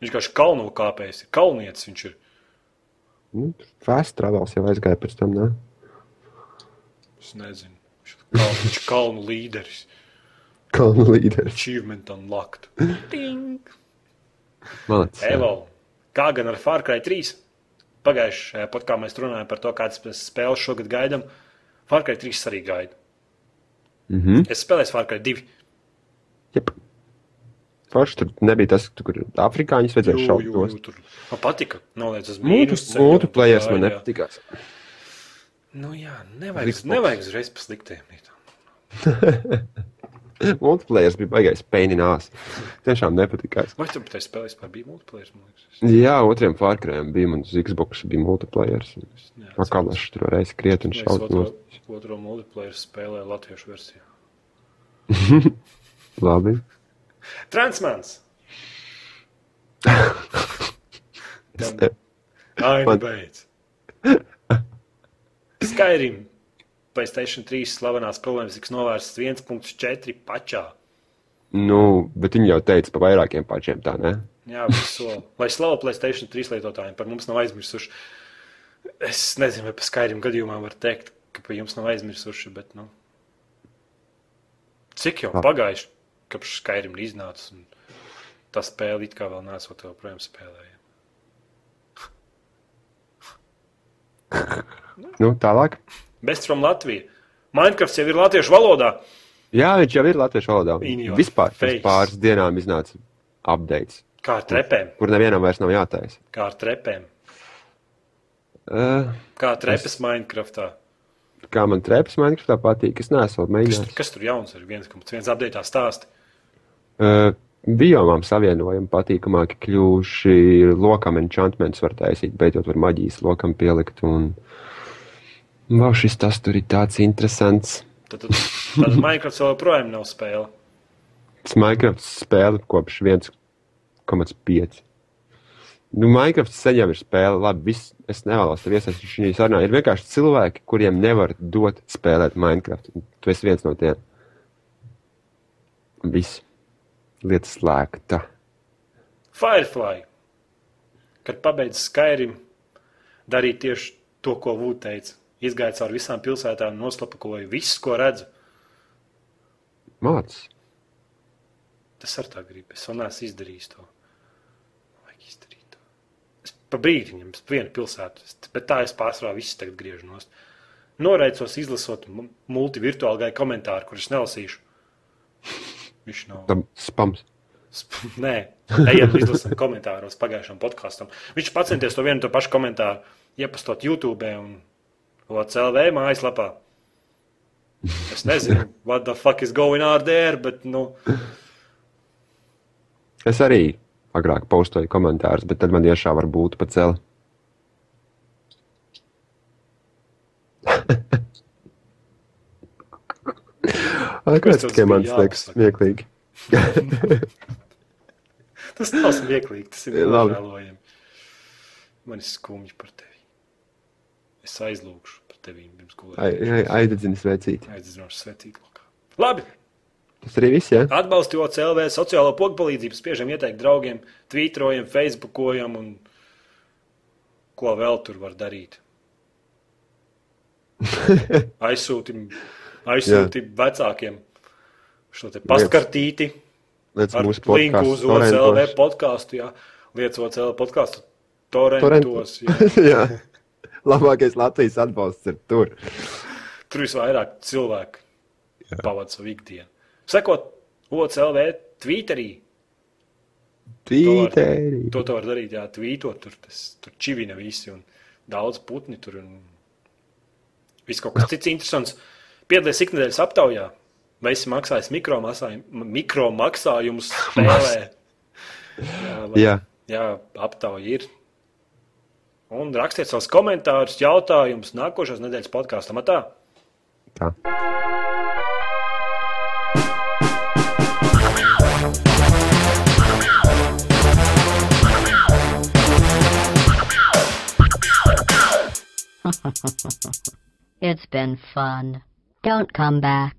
Viņš kā kalnu kāpējs, ir kalnietis. Viņš ir. Nu, Fast travels jau aizgāja pēc tam, ne? Es nezinu. Kalnu, viņš ir kalnu līderis. Kalnu līderis. Achievement unlocked. Ting! Malacis. Evo, kā gan ar Far Cry 3? Pagājušajā podkāstā mēs runājām par to, kādas spēles šogad gaidām. Far Cry 3 arī gaida. Mhm. Es spēlēju Far Cry 2. Jep. Forši tur nebija tas, kur afrikāņus vajadzēja šaut. Man patika. Noliec uz mīnus. multiplayers man jā. Nu jā, nevajag, Xbox. nevajag uzreiz pa sliktiem. Multiplayers bija baigais pēninās. Tiešām nepatikās. Vai tu tajā spēlē vispār bija multiplayer? man liekas? Jā, otriem Fārkrējiem bija man uz Xbox bija multiplayers. Jā, Akalašs tur reiz kriet un šaut otro, no. otro multiplayer spēlēju latviešu versijā. Labi. Transmans! Tam- Ai, nu Man- beidz. Skyrim. Playstation 3 slavenās problēmas tiks novērstas 1.4 pačā. Nu, bet viņi jau teica par vairākiem pačiem tā, ne? Jā, visu. Lai slavu Playstation 3 lietotājiem par mums nav aizmirsuši. Es nezinu, vai par Skyrim gadījumā var teikt, ka par jums nav aizmirsuši, bet, nu. Cik jau Labi. pagājuši, kopš Skyrim ir iznācis, un tā spēle it kā vēl nesot joprojām spēlējama. Nu, tālāk. Best from Latvija. Minecraft jau ir latviešu valodā. Jā, viņš jau ir latviešu valodā. In your Vispār pēc pāris dienām iznāca updates, Kā ar trepēm. kur nevienam vairs nav jātaisa. Kā ar trepēm. Uh, Kā trepes Minecraftā. kā man trepas Minecraftā patīk, es neesmu vēl Kas, mēģinājis. kas tur jauns ir? 1,1 update stāsti. Uh, biomām savienojumi patīkamāki kļuvuši, lokam enchantments var taisīt, beidzot var maģijas lokam pielikt. Un... Wow, šis tas tur ir tāds interesants. Tad, tad, tad Minecraft joprojām nav spēle. Tas Minecraft spēle kopš 1,5. Nu, Minecraft jau ir spēle, labi, viss, es nevēlos tev iesaistīt šajā sarunā. Ir vienkārši cilvēki, kuriem nevar dot spēlēt Minecraft. Tu esi viens no tiem. Viss. Lieta slēgta. Firefly. Kad pabeidz Skyrim, darīja tieši to, ko Vūta teica. Izgāja cauri visām pilsētām, noslapakoja visu, ko redzu. Mācis. Tas ar tā gribu. Es vēl neesmu izdarījis to. Vajag izdarīt to. Es pa brīdiņam, es vienu pilsētu, bet tā es pārsvarā visu tagad griežu nost. Noreicos izlasot mu- multivirtuālu gāju komentāru, kurus nelasīšu. Viņš nav. Tam spams. Sp- Nē, ejam izlasīt komentāros pagājušam podkāstam. Viņš pacenties to vienu to pašu komentāru iepastot YouTube un OCLV mājaslapā. Es nezinu, what the fuck is going on there, bet, nu, Es arī agrāk postoju komentārus, bet tad man iešā var būt pa celi. Tas tikai man liekas smieklīgi. tas nav smieklīgi, tas ir Labi. nožēlojami. Man ir skumji par tevi. Es aizlūgšu par tevi pirms gulēt. Aizdedzini svecīt. Aizdedzinoši lokā. Labi, Tas arī viss, jā? Ja? atbalsti OCLV sociālo pogu palīdzību, spiežam ieteikt draugiem, tvītrojam, facebookojam un ko vēl tur var darīt. Aizsūtim, aizsūtim vecākiem šo te pastkartīti Liec ar mūsu linku uz OCLV podkāstu, jā, liec OCLV podkāstu torentos, jā. jā. Labākais Latvijas atbalsts ir tur. Tur visvairāk cilvēku pavada savu ikdienu. Sekot OCLV Twitterī, Tvīteri. To tu vari darīt, jā, tvītot, tur, tas, tur čivina visi un daudz putni tur un viss kaut kas cits interesants. Piedalīties ikdienas aptaujā, vai esi maksājis mikromaksājumus mikro maksājumus spēlē. Jā, vai, Jā. jā, aptauja ir. Un rakstiet savus komentārus, jautājumus nākošās nedēļas podkāstam. Tā. Tā. It's been fun. Don't come back.